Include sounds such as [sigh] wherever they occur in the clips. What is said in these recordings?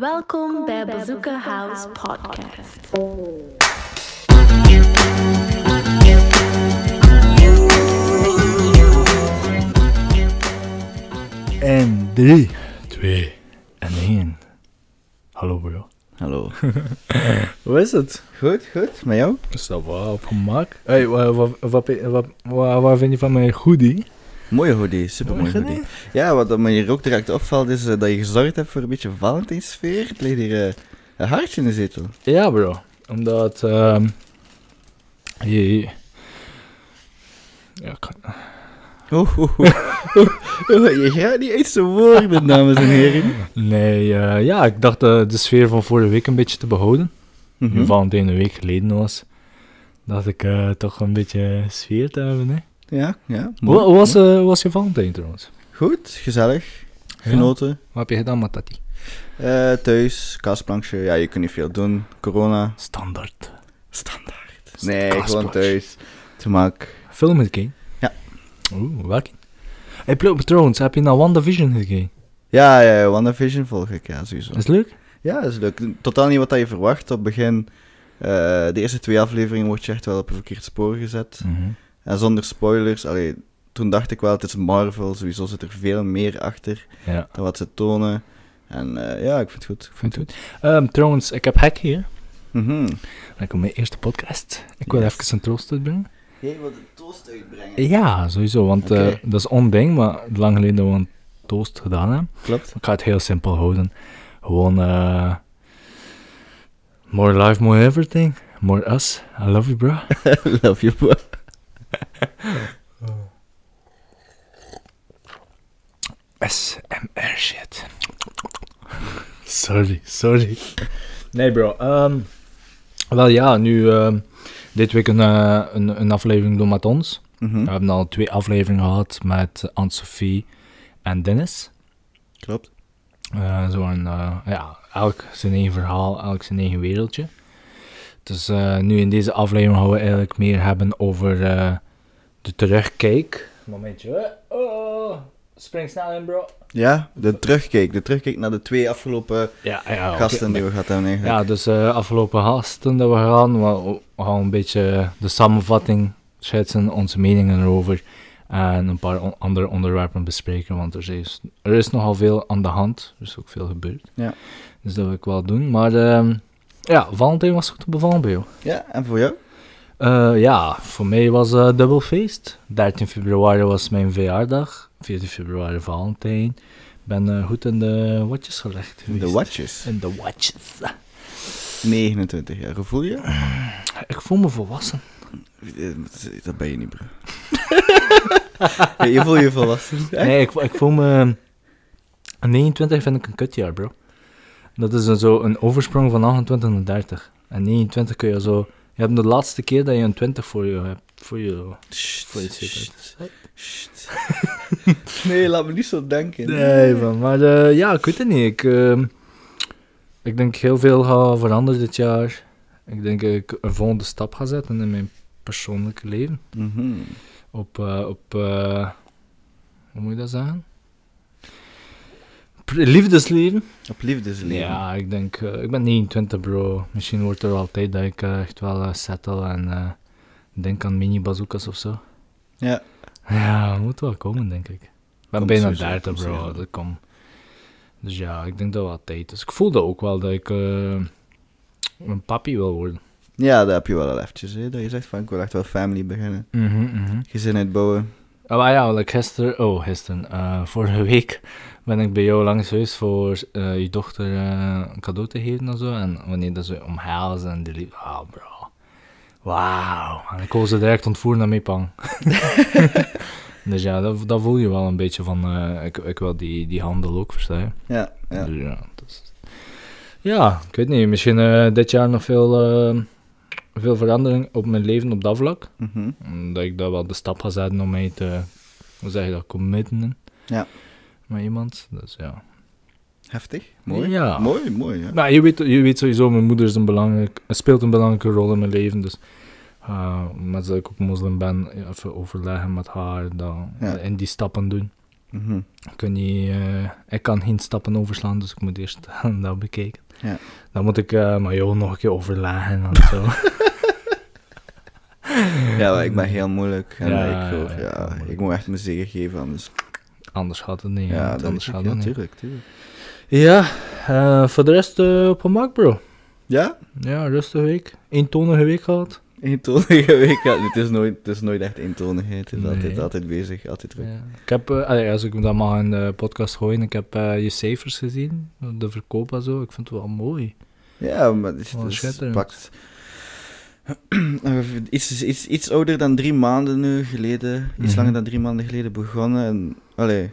Welkom bij Bazooka House Podcast. En 3, 2 en 1. Hallo bro. Hallo. [laughs] Hoe is het? Goed, goed. Met jou? Is dat wel op gemak? Hey, wat, wat, wat, wat, wat, wat vind je van mijn hoodie? Mooie hoodie, super mooie Mooi hoodie. Ja, wat me hier ook direct opvalt is eh, dat je gezorgd hebt voor een beetje Valentijnsfeer. Het ligt hier eh, een hartje in de zetel. Ja bro, omdat... ehm je, ja, kan- Oeh, [laughs] je gaat niet uit zijn woorden, dames en heren. nee, eh, ja, ik dacht de sfeer van vorige week een beetje te behouden. Nu Valentijn een week geleden was. Dacht ik toch een beetje sfeer te hebben, hè? Ja, ja. Hoe mooi, hoe was, mooi. eh, hoe was je Valentijn trouwens? Goed, gezellig, Ja? genoten. Wat heb je gedaan met Tati? Eh, thuis, kastplankje. Ja, je kunt niet veel doen. Corona. Standaard. Standaard. Nee, gewoon thuis. Te mak. Film gekeken? Ja. Oeh, welke? Hey, Plo- trouwens, heb je naar WandaVision gekeken? Ja, ja, WandaVision volg ik, ja, sowieso. Is het leuk? Ja, dat is leuk. Totaal niet wat dat je verwacht. Op het begin, eh, de eerste twee afleveringen word je echt wel op een verkeerd spoor gezet. En zonder spoilers, allee, toen dacht ik wel, het is Marvel, sowieso zit er veel meer achter Ja, dan wat ze tonen. En eh, ja, ik vind het goed. ik vind het goed. Ehm, trouwens, ik heb Hack hier. Ik op mijn eerste podcast. Ik wil Yes. even een troost uitbrengen. Jij wilt een toast uitbrengen? Ja, sowieso, want eh, dat is onding, maar lang geleden dat we een toast gedaan hebben. Klopt. Ik ga het heel simpel houden. Gewoon, eh more life, more everything. More us. I love you, bro. [laughs] Love you, bro. SMR shit. Sorry, sorry. Nee, bro. ehm, wel ja, nu ehm, dit week een, eh, een, een aflevering doen met ons. Mhm. We hebben al twee afleveringen gehad met Anne-Sophie en Dennis. Klopt. Eh zo een, eh, ja, elk zijn eigen verhaal, elk zijn eigen wereldje. Dus eh, nu in deze aflevering gaan we eigenlijk meer hebben over eh, de terugkijk. Momentje. Oh, spring snel in, bro. Ja, de terugkijk. De terugkijk naar de twee afgelopen Ja, ja. oké. gasten die we gehad hebben eigenlijk. Ja, dus eh afgelopen gasten dat we gaan, we gaan een beetje de samenvatting schetsen, onze meningen erover en een paar on- andere onderwerpen bespreken, want er is, er is nogal veel aan de hand, er is ook veel gebeurd. Ja. Dus dat wil ik wel doen, maar ehm, ja, Valentijn was goed te bevallen bij jou. Ja, en voor jou? Eh, ja, voor mij was eh dubbel feest. 13 februari was mijn verjaardag, 14 februari Valentijn. Ik ben eh, goed in de watjes gelegd De geweest. watches. In de watjes. 29 jaar. Voel je? Ik voel me volwassen. Eh, Dat ben je niet, bro. [laughs] Je voelt je volwassen. Nee, ik, ik voel me... 29 vind ik een kutjaar, bro. Dat is een, zo een oversprong van 28 naar 30. En 29 kun je zo... Je hebt de laatste keer dat je een 20 voor je hebt. Voor je... Sst, Voor je sst, sst. [laughs] Nee, laat me niet zo denken. Nee, man. Maar eh, ja, ik weet het niet. Ik, ehm, ik denk heel veel gaat veranderen dit jaar. Ik denk dat ik een volgende stap ga zetten in mijn persoonlijke leven. Mhm. Op... eh, op eh, hoe moet je dat zeggen? Liefdesleven. Op liefdesleven. Ja, ik denk, eh, ik ben 29 bro. Misschien wordt er wel tijd dat ik eh, echt wel eh, settle en denk aan mini bazookas of zo. Ja. Ja, dat moet wel komen, denk ik. Ik ben Komt bijna sowieso, 30 komt bro, dat komt. Dus ja, ik denk dat wel tijd is. Ik voelde ook wel dat ik een papi wil worden. Ja, dat heb je wel al eventjes, hè. Dat je zegt van, ik wil echt wel family beginnen. Mhm, mhm. Gezin uitbouwen. Oh, ja, like gisteren, oh gisteren, eh, vorige week ben ik bij jou langs geweest voor eh, je dochter eh, een cadeau te geven en zo. En wanneer dat ze omhelzen en die lief, oh bro, wauw. En ik wil ze direct ontvoeren naar Meepang. [laughs] [laughs] dus ja, dat, dat voel je wel een beetje van, eh, ik, ik wil die, die handel ook, versta je? Ja, ja. Dus ja, dat is- ja, ik weet niet, misschien dit jaar nog veel, veel verandering op mijn leven op dat vlak. Mhm. Omdat ik daar wel de stap ga zetten om mij te, hoe zeg je dat, committen Ja. Met iemand. Dus ja. Heftig. Mooi. Ja. Mooi, mooi, ja. Maar je weet, je weet sowieso, mijn moeder is een belangrijk, speelt een belangrijke rol in mijn leven. Dus uh, met dat ik ook moslim ben, even overleggen met haar, dan Ja. in die stappen doen. Mhm. Ik, kan niet, eh, ik kan geen stappen overslaan, dus ik moet eerst [laughs] dat bekijken. Ja. Dan moet ik uh, Majo nog een keer overleggen en zo. [laughs] Ja, maar ik ben heel moeilijk. En Ja, ik, ja, ik moet echt mijn zegen geven. Anders, Anders gaat het niet. ja, Ja, anders gaat ja, het niet. tuurlijk, tuurlijk. Ja, eh, voor de rest eh, op een bro. Ja? Ja, rustige week. Eentonige week gehad. Eentonige [laughs] week. Ja, het, is nooit, het is nooit echt eentonigheid. Het is Nee. altijd, altijd bezig, altijd druk. Ja. Ik heb, eh, allee, als ik dat mag in de podcast gooien, ik heb je cijfers gezien, de verkoop en zo. Ik vind het wel mooi. Ja, maar het is, het pakt... iets, iets, iets ouder dan drie maanden nu geleden. Iets Mhm. langer dan drie maanden geleden begonnen. En, allee,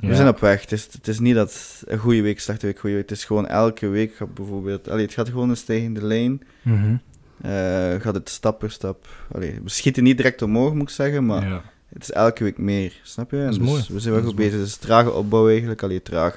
Ja. we zijn op weg. Het is, het is niet dat een goede week, slechte week, goede week. Het is gewoon elke week gaat bijvoorbeeld... Allee, het gaat gewoon een stijgende lijn. Mhm. Eh, gaat het stap per stap... Allee, we schieten niet direct omhoog, moet ik zeggen, maar ja. het is elke week meer. Snap je? Dat is dus mooi. We zijn wel goed is bezig. Het is trage opbouw eigenlijk. Allee, traag.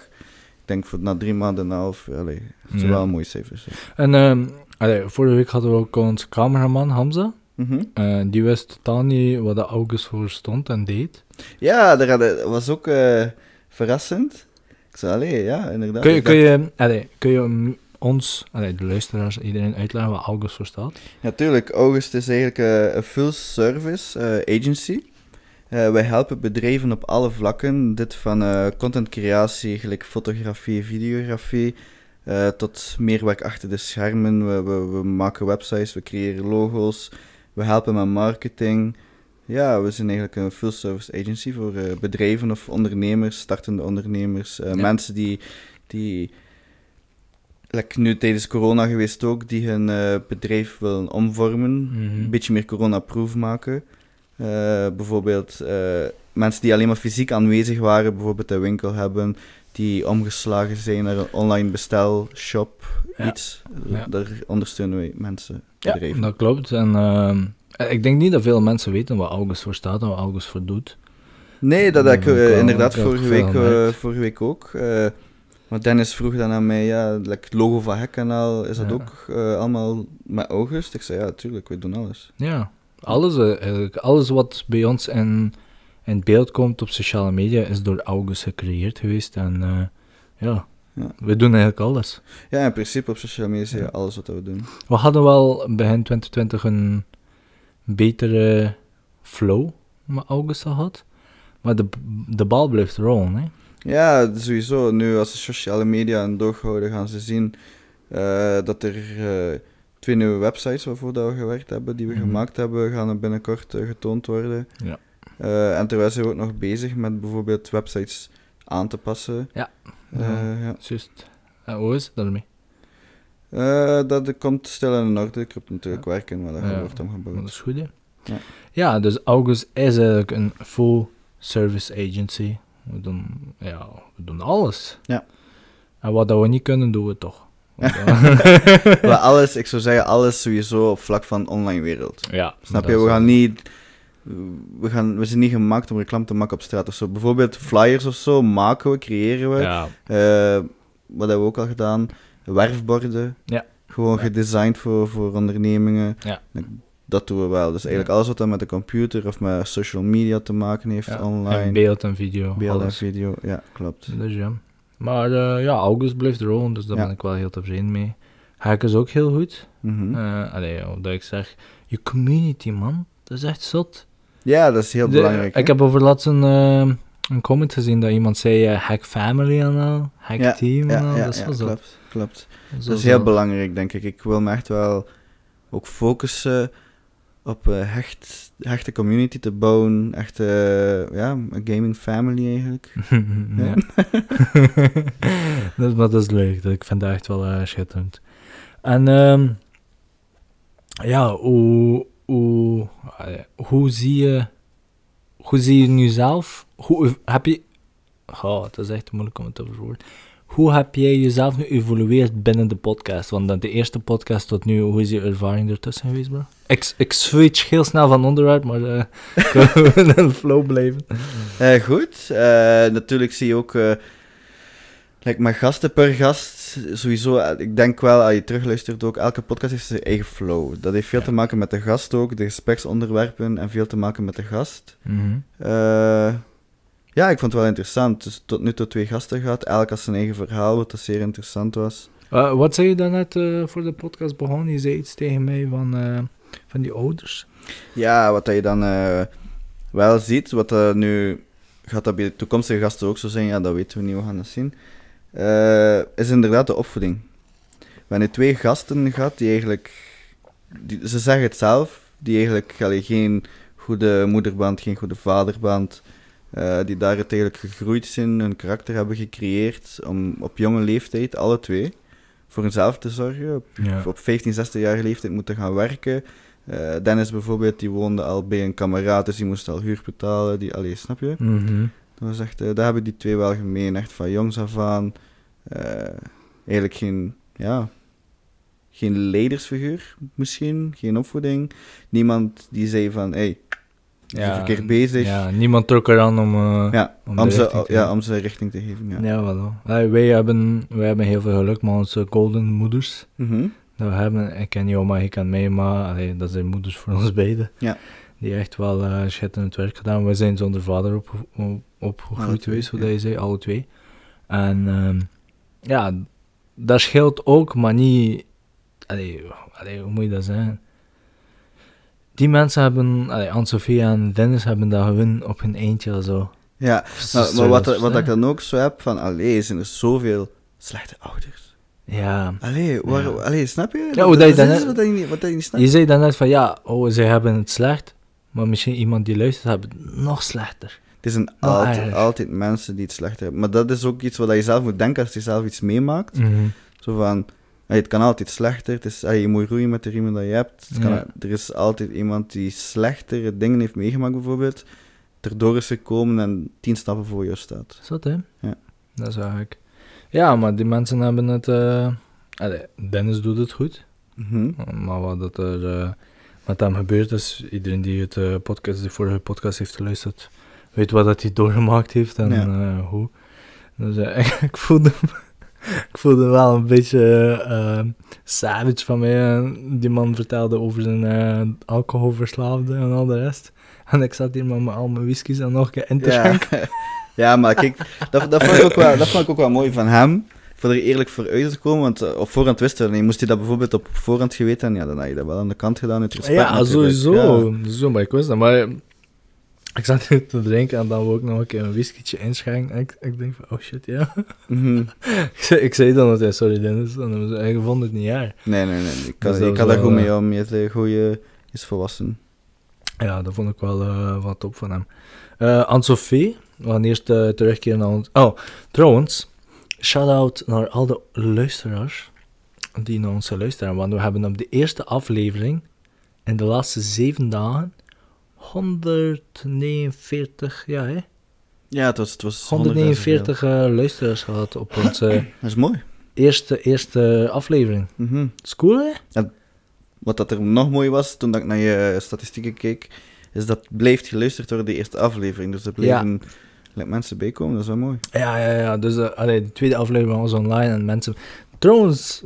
Ik denk voor na drie maanden en een half... Allee, het zijn Ja. wel mooie cijfers. En ehm, allee, vorige week hadden we ook onze cameraman Hamza. Mhm. Eh, die wist totaal niet wat de August voor stond en deed. Ja, dat was ook eh, verrassend. Ik zei, allee, ja, inderdaad. Kun je, kun je, allee, kun je ons, allee, de luisteraars, iedereen uitleggen wat August voor staat? Ja, tuurlijk. August is eigenlijk eh, een full service agency. Wij helpen bedrijven op alle vlakken. Dit van eh contentcreatie, gelijk fotografie, videografie, eh, tot meer werk achter de schermen. We, we, we maken websites, we creëren logo's, we helpen met marketing. Ja, we zijn eigenlijk een full service agency voor eh, bedrijven of ondernemers, startende ondernemers, eh, Ja. mensen die, die like nu tijdens corona geweest ook, die hun bedrijf willen omvormen, Mhm. een beetje meer corona-proof maken. Bijvoorbeeld mensen die alleen maar fysiek aanwezig waren, bijvoorbeeld een winkel hebben, die omgeslagen zijn naar een online bestelshop, Ja. iets. Ja. Daar ondersteunen wij mensen, Ja, bedrijven. dat klopt. En ehm, ik denk niet dat veel mensen weten wat August voor staat en wat August voor doet. Nee, dat Ja, heb ik eh, kan- inderdaad ik vorige week, eh, vorige week ook. eh maar Dennis vroeg dan aan mij, ja, like het logo van Hekkanaal, is dat Ja. ook eh, allemaal met August? Ik zei, ja, tuurlijk, we doen alles. Ja, alles, eh, eigenlijk, alles wat bij ons in, in beeld komt op sociale media is door August gecreëerd geweest. En eh, ja, Ja. we doen eigenlijk alles. Ja, in principe op sociale media Ja. alles wat we doen. We hadden wel begin 2020 een betere flow met August gehad. Maar de, de bal blijft rollen, hè. Ja, sowieso. Nu, als de sociale media een doorhouden, gaan ze zien eh, dat er eh, twee nieuwe websites waarvoor dat we gewerkt hebben, die we Mhm. gemaakt hebben, gaan er binnenkort getoond worden. Ja. Eh, en terwijl zijn we ook nog bezig met bijvoorbeeld websites aan te passen. Ja. Eh, Ja. Juist. En hoe is het daarmee? Eh, dat komt stil in orde. Ik heb natuurlijk werken, maar dat Ja. wordt Maar dat omgebouwd. is goed, hè? Ja. Ja, dus August is eigenlijk een full service agency. We doen, ja, we doen alles. Ja. En wat dat we niet kunnen, doen we toch. [laughs] Eh, maar alles, ik zou zeggen, alles sowieso op vlak van online wereld. ja, Snap dat je? We gaan niet. We, gaan, we zijn niet gemaakt om reclame te maken op straat of zo. Bijvoorbeeld flyers of zo maken we, creëren we. Ja, Eh, wat hebben we ook al gedaan? Werfborden. Ja. Gewoon Ja. gedesigned voor, voor ondernemingen. Ja. Dat doen we wel. Dus eigenlijk alles wat dan met de computer of met social media te maken heeft, ja. online. En beeld en video. beeld en video. Ja, klopt. Dus ja. Maar eh, ja, August blijft rollen, dus daar Ja. ben ik wel heel tevreden mee. Hack is ook heel goed. Mhm. Eh allee, ja, dat ik zeg, je community, man. Dat is echt zot. Ja, dat is heel De- belangrijk. hè? Ik heb over laatst een, eh, een comment gezien dat iemand zei eh, hack family en al, hack Ja, team en al. ja, dat is wel klopt. klopt. Zo Dat is heel belangrijk, denk ik. Ik wil me echt wel ook focussen op eh, hecht, hechte community te bouwen. Echt, ja, een gaming family eigenlijk. [laughs] ja. [laughs] [laughs] dat, maar dat is leuk. dat- Ik vind dat echt wel schitterend. En ehm, ja, hoe, hoe, eh, hoe zie je hoe zie je nu zelf? Hoe heb je... Oh, het is echt moeilijk om het te verwoorden. Hoe heb jij jezelf nu evolueerd binnen de podcast? Want de eerste podcast tot nu, hoe is je ervaring ertussen geweest, bro? Ik, ik switch heel snel van onderwerp, maar eh [laughs] ik flow blijven. Eh, goed. Natuurlijk zie je ook... eh like mijn gasten per gast, sowieso, eh, ik denk wel, als je terugluistert ook, elke podcast heeft zijn eigen flow. Dat heeft veel Ja. te maken met de gast ook, de gespreksonderwerpen en veel te maken met de gast. Mhm. Eh, Ja, ik vond het wel interessant. Dus tot nu toe twee gasten gehad. Elk had zijn eigen verhaal, wat dat zeer interessant was. Uh, wat zei je daarnet uh, voor de podcast begon? Je zei iets tegen mij van, uh, van die ouders. Ja, wat dat je dan uh, wel ziet, wat nu gaat dat bij de toekomstige gasten ook zo zijn, ja, dat weten we niet, we gaan dat zien. Is inderdaad de opvoeding. We hebben nu twee gasten gehad die eigenlijk, die, ze zeggen het zelf, die eigenlijk allee, geen goede moederband, geen goede vaderband, uh, die daar eigenlijk gegroeid zijn, hun karakter hebben gecreëerd om op jonge leeftijd, alle twee, voor hunzelf te zorgen. Op, Ja. op 15, 16-jarige leeftijd moeten gaan werken. Eh, Dennis bijvoorbeeld, die woonde al bij een kameraad, dus die moest al huur betalen. Die, allee, snap je? Mhm. Dat was echt, eh, dat hebben die twee wel gemeen, echt van jongs af aan. eh, eigenlijk geen, ja, geen leidersfiguur misschien, geen opvoeding. Niemand die zei van, hé, hey, je bent verkeerd bezig. Ja, niemand trok eraan om, uh, Ja, om, ze, richting te ja, geven. om ze richting te geven. Ja. Ja, wel. Wij, hebben, wij hebben heel veel geluk met onze golden moeders. Mhm. Dat we hebben, ik ken jou, maar ik ken mij, maar allee, dat zijn moeders voor ons beiden. Ja. Die echt wel uh, schitterend werk gedaan. We zijn zonder vader op, op, opgegroeid geweest, hoe ja. dat je zei, alle twee. En um, ja, dat scheelt ook, maar niet... Allee, allee, hoe moet je dat zeggen? Die mensen hebben, allee, Anne-Sophie en Dennis hebben dat gewoon op hun eentje zo. Ja, maar, maar wat, wat ik dan ook zo heb, van allee, zijn er zoveel slechte ouders. Ja. Allee, waar, Ja. allee snap je? Ja, dat je dat dan- wat je niet, wat je niet snapt. Je zei daarnet van ja, oh, ze hebben het slecht, maar misschien iemand die luistert hebben het nog slechter. Het is een altijd, mensen die het slecht hebben. Maar dat is ook iets wat je zelf moet denken als je zelf iets meemaakt. Zo van, het kan altijd slechter. Het is, je moet roeien met de riemen dat je hebt. Het kan, Ja. Er is altijd iemand die slechtere dingen heeft meegemaakt, bijvoorbeeld. Erdoor is gekomen en tien stappen voor je staat. Is dat hè? Ja. Dat is eigenlijk. Ja, maar die mensen hebben het. eh allee, Dennis doet het goed. Mhm. Maar wat dat er eh, met hem gebeurd is, iedereen die het eh, podcast, de vorige podcast heeft geluisterd, weet wat dat hij doorgemaakt heeft en Ja. eh, hoe. Dus eh, [laughs] ik voelde [laughs] ik voelde wel een beetje savage van mij. Die man vertelde over zijn alcoholverslaafde en al de rest. En ik zat hier met mijn- al mijn whiskies en nog een keer in te Ja. schenken. [laughs] ja, maar kijk, dat, dat, vond ik ook wel, dat vond ik ook wel mooi van hem. Voor er eerlijk voor uit te komen, want eh, op voorhand wisten we, moest hij dat bijvoorbeeld op voorhand geweten ja, dan had je dat wel aan de kant gedaan, uit respect Ja, natuurlijk. sowieso. Ja. Zo, maar ik wist dat. Maar eh, ik zat te drinken en dan wil ik nog een keer een whiskietje inschenken. En ik, ik denk van, oh shit, ja. Mhm. [laughs] ik, zei, ik zei dan altijd, sorry Dennis. En hij, ik vond het niet jaar. Nee, nee, nee. Ik kan, Dus ik was daar goed mee eh, om. Je goede, is volwassen. Ja, dat vond ik wel wat top van hem. Eh Anne-Sophie, we gaan eerst eh, terugkeren naar ons... Oh, trouwens, shout-out naar al de luisteraars die naar ons luisteren. Want we hebben op de eerste aflevering, in de laatste zeven dagen, 149, ja hè? Ja, het was... Het was 149 eh, luisteraars gehad op onze Dat is mooi. eerste, eerste aflevering. Mhm. Dat is cool, hè? Wat dat er nog mooi was, toen dat ik naar je statistieken keek, is dat blijft geluisterd door de eerste aflevering. Dus er bleven like, mensen bijkomen, dat is wel mooi. Ja, ja, ja. Dus eh, allee, de tweede aflevering was online en mensen... Trouwens...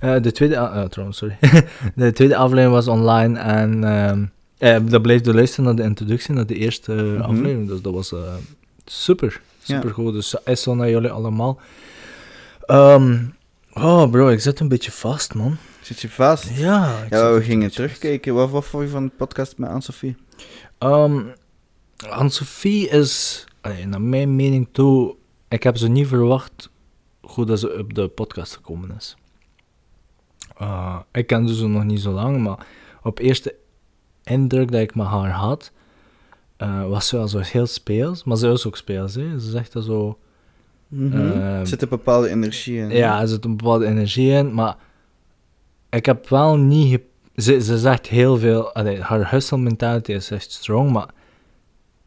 eh, de tweede... eh, trouwens, sorry. [laughs] de tweede aflevering was online en... ehm eh, dat bleef de luisteren naar de introductie, naar de eerste Mhm. aflevering. Dus dat was super. Super goed. Dus is zo naar jullie allemaal. Ehm, oh, bro, ik zit een beetje vast, man. Zit je vast? Ja, we gingen terugkijken. Wat, wat vond je van de podcast met Anne-Sophie? Um, Anne-Sophie is, allee, naar mijn mening toe, ik heb ze niet verwacht hoe dat ze op de podcast gekomen is. Uh, ik kende ze nog niet zo lang, maar op eerste indruk dat ik met haar had, uh, was ze wel zo heel speels, maar ze is ook speels, hè. Ze zegt dat zo... Ehm, er zit een bepaalde energie in. Ja, er zit een bepaalde energie in, maar ik heb wel niet... Ze, ze zegt heel veel... Allee, haar hustle mentality is echt strong, maar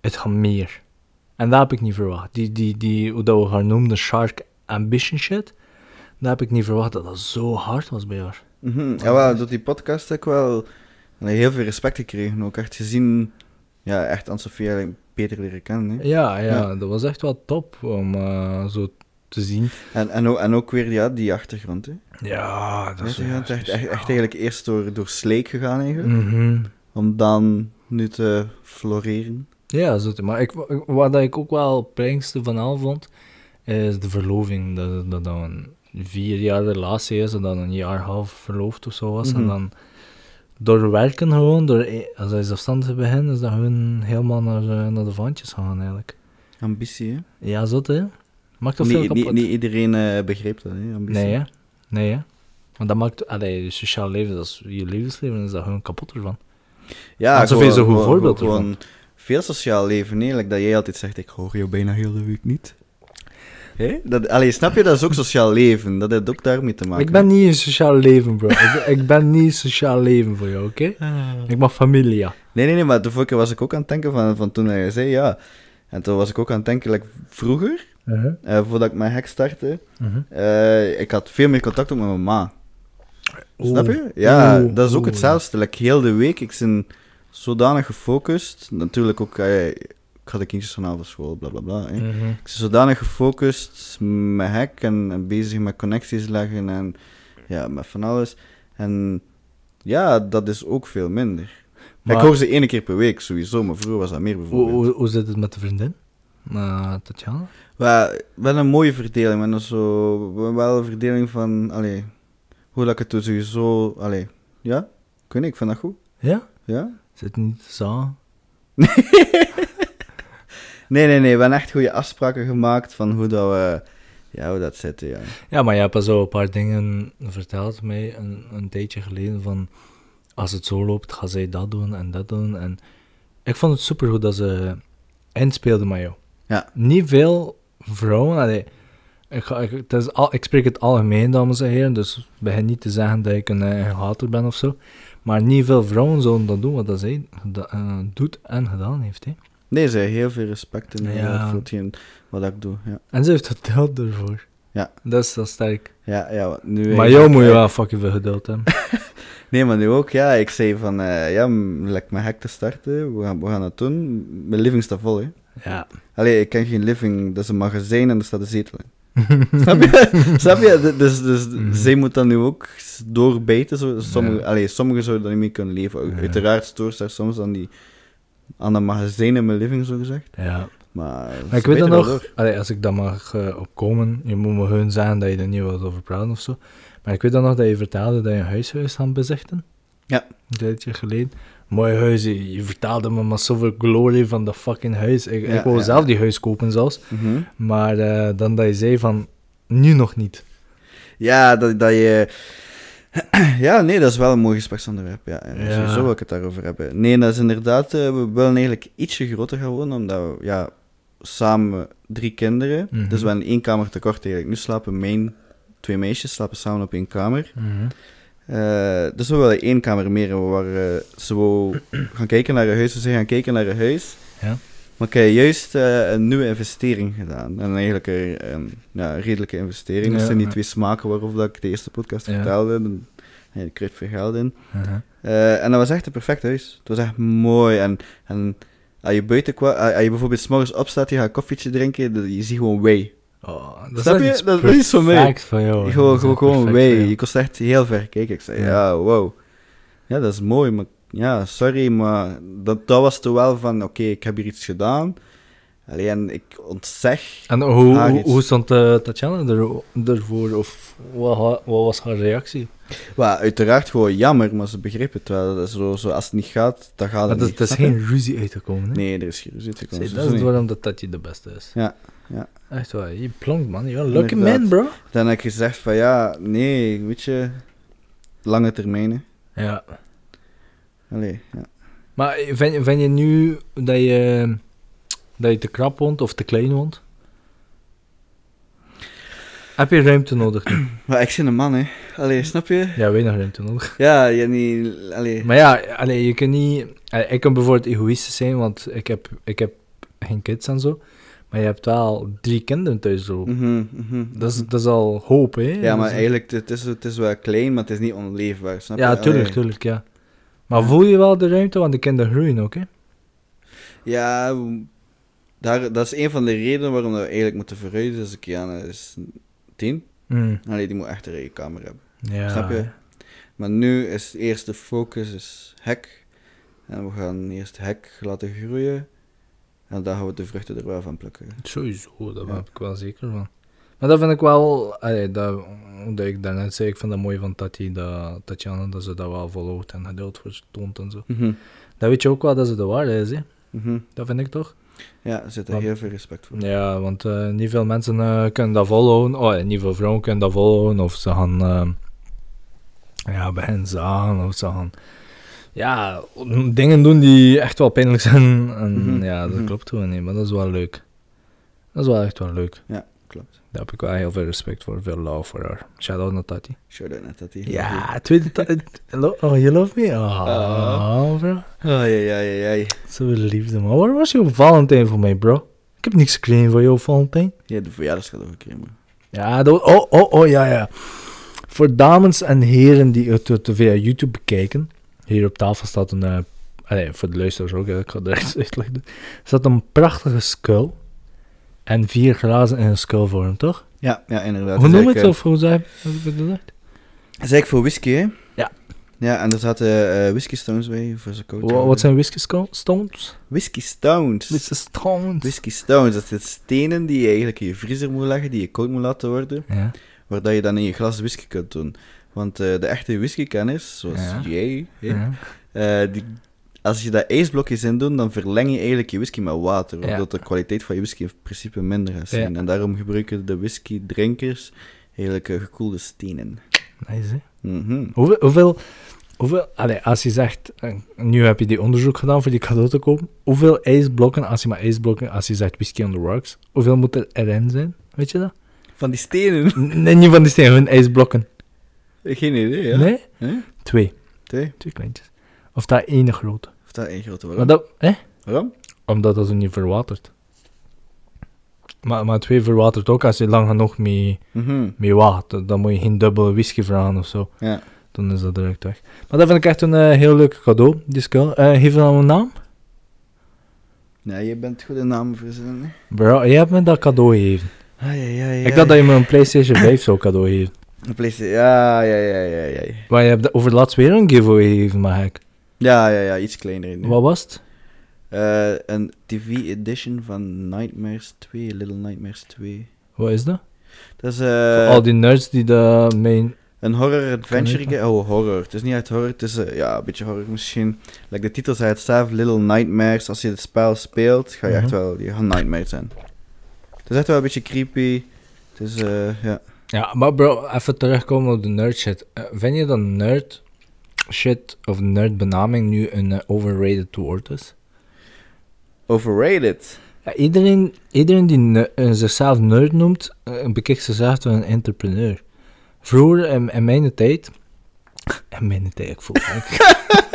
het gaat meer. En dat heb ik niet verwacht. Die, die, die hoe dat we haar noemden, shark ambition shit, dat heb ik niet verwacht dat dat zo hard was bij haar. Mhm. Ja, wel, door die podcast heb ik wel heel veel respect gekregen. Ook echt gezien, ja, echt Anne-Sophie eigenlijk beter leren kennen. Hè. Ja, ja, Ja. dat was echt wel top om eh, zo te zien. En, en, ook, en ook weer ja, die achtergrond. Hè. Ja, dat is Ja, echt, echt, echt eigenlijk eerst door, door Sleek gegaan eigenlijk. Mhm. Om dan nu te floreren. Ja, zo, maar ik, wat dat ik ook wel het pijnlijkste van al vond, is de verloving. Dat dat dan een vier jaar relatie is en dan een jaar half verloofd of zo was. En Mhm. dan door werken gewoon, door, e- als hij zelfstandig begint, is dat gewoon helemaal naar, eh, naar de vandjes gaan eigenlijk. Ambitie, hè? Ja, zo hè. Maakt toch veel Niet, kapot? niet, niet iedereen eh, begreep dat, hè? Ambitie. Nee, hè? Nee, hè? Want dat maakt, allee, je sociaal leven, dat is, je levensleven is daar gewoon kapot ervan. Ja, Sofie is een goed voorbeeld Gewoon ervan. Veel sociaal leven, nee. Like dat jij altijd zegt, ik hoor jou bijna heel de week niet. Hé? Dat, allee, snap je, dat is ook sociaal leven. Dat heeft ook daarmee te maken. Ik ben niet een sociaal leven, bro. ik, ik ben niet sociaal leven voor jou, oké? Ik mag familie, ja. Nee, nee, nee, maar de vorige keer was ik ook aan het denken van, van toen hij zei, ja. En toen was ik ook aan het denken, like, vroeger, eh, voordat ik mijn hek startte, eh, ik had veel meer contact ook met mijn ma. Snap je? Ja, dat is ook hetzelfde. Like, heel de week, ik ben zodanig gefocust. Natuurlijk ook, eh, ik had de kindjes vanavond van school, bla bla bla. Mhm. Ik zodanig gefocust met hek en, en bezig met connecties leggen en ja, met van alles. En ja, dat is ook veel minder. Maar- Ik hoor ze één keer per week sowieso, maar vroeger was dat meer Hoe, bijvoorbeeld. hoe, hoe zit het met de vriendin? Uh, Tatjana? Wel, wel een mooie verdeling, maar zo, wel een verdeling van, allee, hoe dat ik het sowieso, allee, ja, ik weet niet, ik vind dat goed, Ja? ja. Zit niet zo? [laughs] Nee, nee, nee, we hebben echt goede afspraken gemaakt van hoe dat we, ja, hoe dat zit, ja. Ja, maar je hebt al zo een paar dingen verteld mij een, een tijdje geleden van als het zo loopt, ga zij dat doen en dat doen. En ik vond het supergoed dat ze inspeelden met jou. Ja. Niet veel vrouwen, allee, ik, ga, ik, het is al, ik spreek het algemeen, dames en heren, dus begin niet te zeggen dat ik een, een hater ben of zo. Maar niet veel vrouwen zouden dat doen wat dat zij geda- eh, doet en gedaan heeft. Hè. Nee, ze hebben heel veel respect in Ja. voor hetgeen wat ik doe, ja. En ze heeft geduld ervoor. Ja. Dat is, dat is sterk. Ja, ja, nu Maar jou moet je wel fucking veel geduld hebben. [laughs] Nee, maar nu ook, ja. Ik zei van, eh, ja, like mijn hek te starten, we gaan, we gaan het doen. Mijn living staat vol, hè. ja. Allee, ik ken geen living, dat is een magazijn en er staat een zetel in. Snap je? [laughs] Snap je? Dus, dus Mhm. zij moet dan nu ook doorbijten. Zo. Sommige, Ja. allee, sommigen zouden daar niet mee kunnen leven. Ja. Uiteraard stoort daar soms aan, die, aan dat magazijn in mijn living, zo gezegd. ja. Maar, ik weet dan nog, allee, als ik daar mag eh, opkomen, je moet me gewoon zeggen dat je er niet wilt over praten of zo. Maar ik weet dan nog dat je vertelde dat je een huis huis gaan bezichten. Ja. Een tijdje geleden. Mooi huis, je, je vertelde me maar zoveel glory van dat fucking huis. Ik, Ja, ik wou ja, zelf ja. die huis kopen zelfs. Mhm. Maar eh, dan dat je zei van, nu nog niet. Ja, dat, dat je... [clears throat] ja, nee, dat is wel een mooi gespreksonderwerp. Ja, Ja. sowieso wil ik het daarover hebben. Nee, dat is inderdaad... eh, we willen eigenlijk ietsje groter gaan wonen, omdat we ja, samen drie kinderen... Mhm. Dus we hebben één kamer tekort eigenlijk. Nu slapen mijn twee meisjes slapen samen op één kamer. Eh, dus we willen één kamer meer. En we waren eh, zo gaan kijken naar een huis. We zijn gaan kijken naar een huis. Ja. Maar ik heb juist eh, een nieuwe investering gedaan. En eigenlijk een, een, ja, een redelijke investering. Ja, dat zijn die twee smaken waarover dat ik de eerste podcast vertelde. Ja, ik kreeg veel geld in. En dat was echt een perfect huis. Het was echt mooi. En, en als je buiten kwam, als je bijvoorbeeld 's morgens opstaat, je gaat een koffietje drinken, je ziet gewoon way. Oh, dat Snap je? iets Dat- dat is voor mij. van jou. gewoon is gewoon, jou. Je kon echt heel ver kijken. Ik zei, Ja. ja, wow. Ja, dat is mooi, maar ja, sorry, maar dat, dat was toch wel van, oké, ik heb hier iets gedaan. Alleen, ik ontzeg. En hoe, hoe, iets. hoe stond eh, Tatjana er, ervoor? Of wat, wat was haar reactie? Well, uiteraard gewoon jammer, maar ze begreep het wel. Dat is zo, zo, als het niet gaat, dan gaat Maar het is, niet. het is je? geen ruzie uitgekomen, hè? Nee, er is geen ruzie Zie, uitgekomen. dat is waarom dat Tatje de beste is. Ja, ja. Echt waar, je plonkt, man. A lucky man, bro. Dan heb ik gezegd van, ja, nee, weet je, lange termijnen. Ja. Allee, ja. Maar vind, vind je nu dat je, dat je te krap woont of te klein woont? Heb je ruimte nodig nu? [clears throat] Maar ik ben een man, hè. Allee, snap je? Ja, weinig ruimte nodig. Ja, je niet, allee. Maar ja, allee, je kunt niet... allee, Ik kan bijvoorbeeld egoïstisch zijn, want ik heb, ik heb geen kids en zo. Maar je hebt wel drie kinderen thuis zo. Mhm, mhm, Dat, is, mhm. dat is al hoop, hè? Ja, maar is- eigenlijk, het is, het is wel klein, maar het is niet onleefbaar, snap je? Ja, tuurlijk, tuurlijk, ja. Maar voel je wel de ruimte, want de kinderen groeien ook, hè? Ja, daar, dat is een van de redenen waarom we eigenlijk moeten verhuizen. Dus Kiana is tien. Mm. Allee, die moet echt een eigen kamer hebben. Ja. Snap je? Maar nu is eerst de focus is hek. En we gaan eerst hek laten groeien. En daar gaan we de vruchten er wel van plukken. Sowieso, daar Ja. ben ik wel zeker van. Maar dat vind ik wel, allee, dat, dat ik daarnet zei, ik vind dat mooi van Tati, dat, Tatjana, dat ze dat wel volhoudt en geduld vertoont en zo. Mhm. Dat weet je ook wel dat ze de waarde is, hè? Mhm. Dat vind ik toch? Ja, er zit er heel veel respect voor. Ja, want eh, niet veel mensen eh, kunnen dat volhouden. Oh, niet veel vrouwen kunnen dat volhouden. Of ze gaan eh, ja, beginnen zagen. Of ze gaan ja, dingen doen die echt wel pijnlijk zijn. En Mhm, ja, dat mhm. klopt gewoon niet. Maar dat is wel leuk. Dat is wel echt wel leuk. Klopt. Daar heb ik wel heel veel respect voor. Veel love voor haar. Shout-out naar Tati. Shout-out naar Tati. Ja, tweede Tati. [laughs] Oh, you love me? Oh, Ah. bro. Ai, ai, ai, ai. Zoveel liefde, man. Waar was jouw Valentijn voor mij, bro? Ik heb niks gekregen voor jou, Valentijn. Ja, de verjaardagscadeau gekregen. man. Ja, dat, oh, oh, oh, ja, ja. Voor dames en heren die het via YouTube bekijken. Hier op tafel staat een... eh allee, voor de luisteraars ook, hè, ik ga het direct. [laughs] Er staat een prachtige skull. En vier glazen in een skullvorm, toch? Ja, ja, inderdaad. Hoe noem je het? eigenlijk, Of hoe zei je dat? eh, Dat is eigenlijk voor whisky, hè? Ja. Ja, en er zaten eh, whisky stones bij voor zijn coat. Wa- Wat zijn whisky stones? Whisky stones. Whisky stones. Whisky stones, dat zijn stenen die je eigenlijk in je vriezer moet leggen, die je koud moet laten worden, Ja. waar dat je dan in je glas whisky kunt doen. Want eh, de echte whiskykenners, zoals Ja. jij, ja. eh, die, als je daar ijsblokjes in doet, dan verleng je eigenlijk je whisky met water, waardoor de kwaliteit van je whisky in principe minder gaat zijn. En daarom gebruiken de whisky-drinkers eigenlijk eh, gekoelde stenen. Nice, hè? Mhm. Hoeveel, hoeveel, hoeveel als je zegt, nu heb je die onderzoek gedaan voor die cadeau te kopen, hoeveel ijsblokken, als je maar ijsblokken, als je zegt whisky on the rocks, hoeveel moet er erin zijn? Weet je dat? Van die stenen? Nee, niet van die steen, gewoon ijsblokken. Geen idee, ja. Nee? Twee. Twee? Twee kleintjes. Of dat ene grote. Of dat één grote Maar waarom? dat, hè? Waarom? Omdat dat zo niet verwatert. Maar, maar twee verwatert ook als je lang genoeg mee, Mhm. mee wacht. Dan moet je geen dubbele whisky vragen of zo. Ja. Dan is dat direct weg. Maar dat vind ik echt een eh, heel leuk cadeau, die skull. Eh geef dan een naam? Ja, je bent goed in namen verzinnen. Bro, je hebt me dat cadeau gegeven. Ai, ai, ai, Ik dacht dat je me een PlayStation 5 zou cadeau geven. Een PlayStation, ja, ja, ja, ja, ja. Maar je hebt over laatst weer een giveaway gegeven, maar ik. Ja, ja, ja, iets kleiner. nu. Wat was het? Eh, een TV-edition van Nightmares 2, Little Nightmares 2. Wat is dat? Dat is Voor eh, al die nerds die de main... een horror-adventure. Oh, horror. Het is niet echt horror, het is eh, ja, een beetje horror misschien. Like de titel zei het zelf, Little Nightmares. Als je het spel speelt, ga je echt Mhm. wel, je gaat nightmares zijn. Het is echt wel een beetje creepy. Het is, eh, ja. Ja, maar bro, even terugkomen op de nerd shit. Eh, vind je dat nerd shit of nerd benaming nu een eh, overrated woord is? Overrated. Ja, iedereen, iedereen die ne- eh, zichzelf nerd noemt, uh, bekijkt zichzelf als een entrepreneur. Vroeger, in, in mijn tijd... [laughs] In mijn tijd, ik voel. [laughs]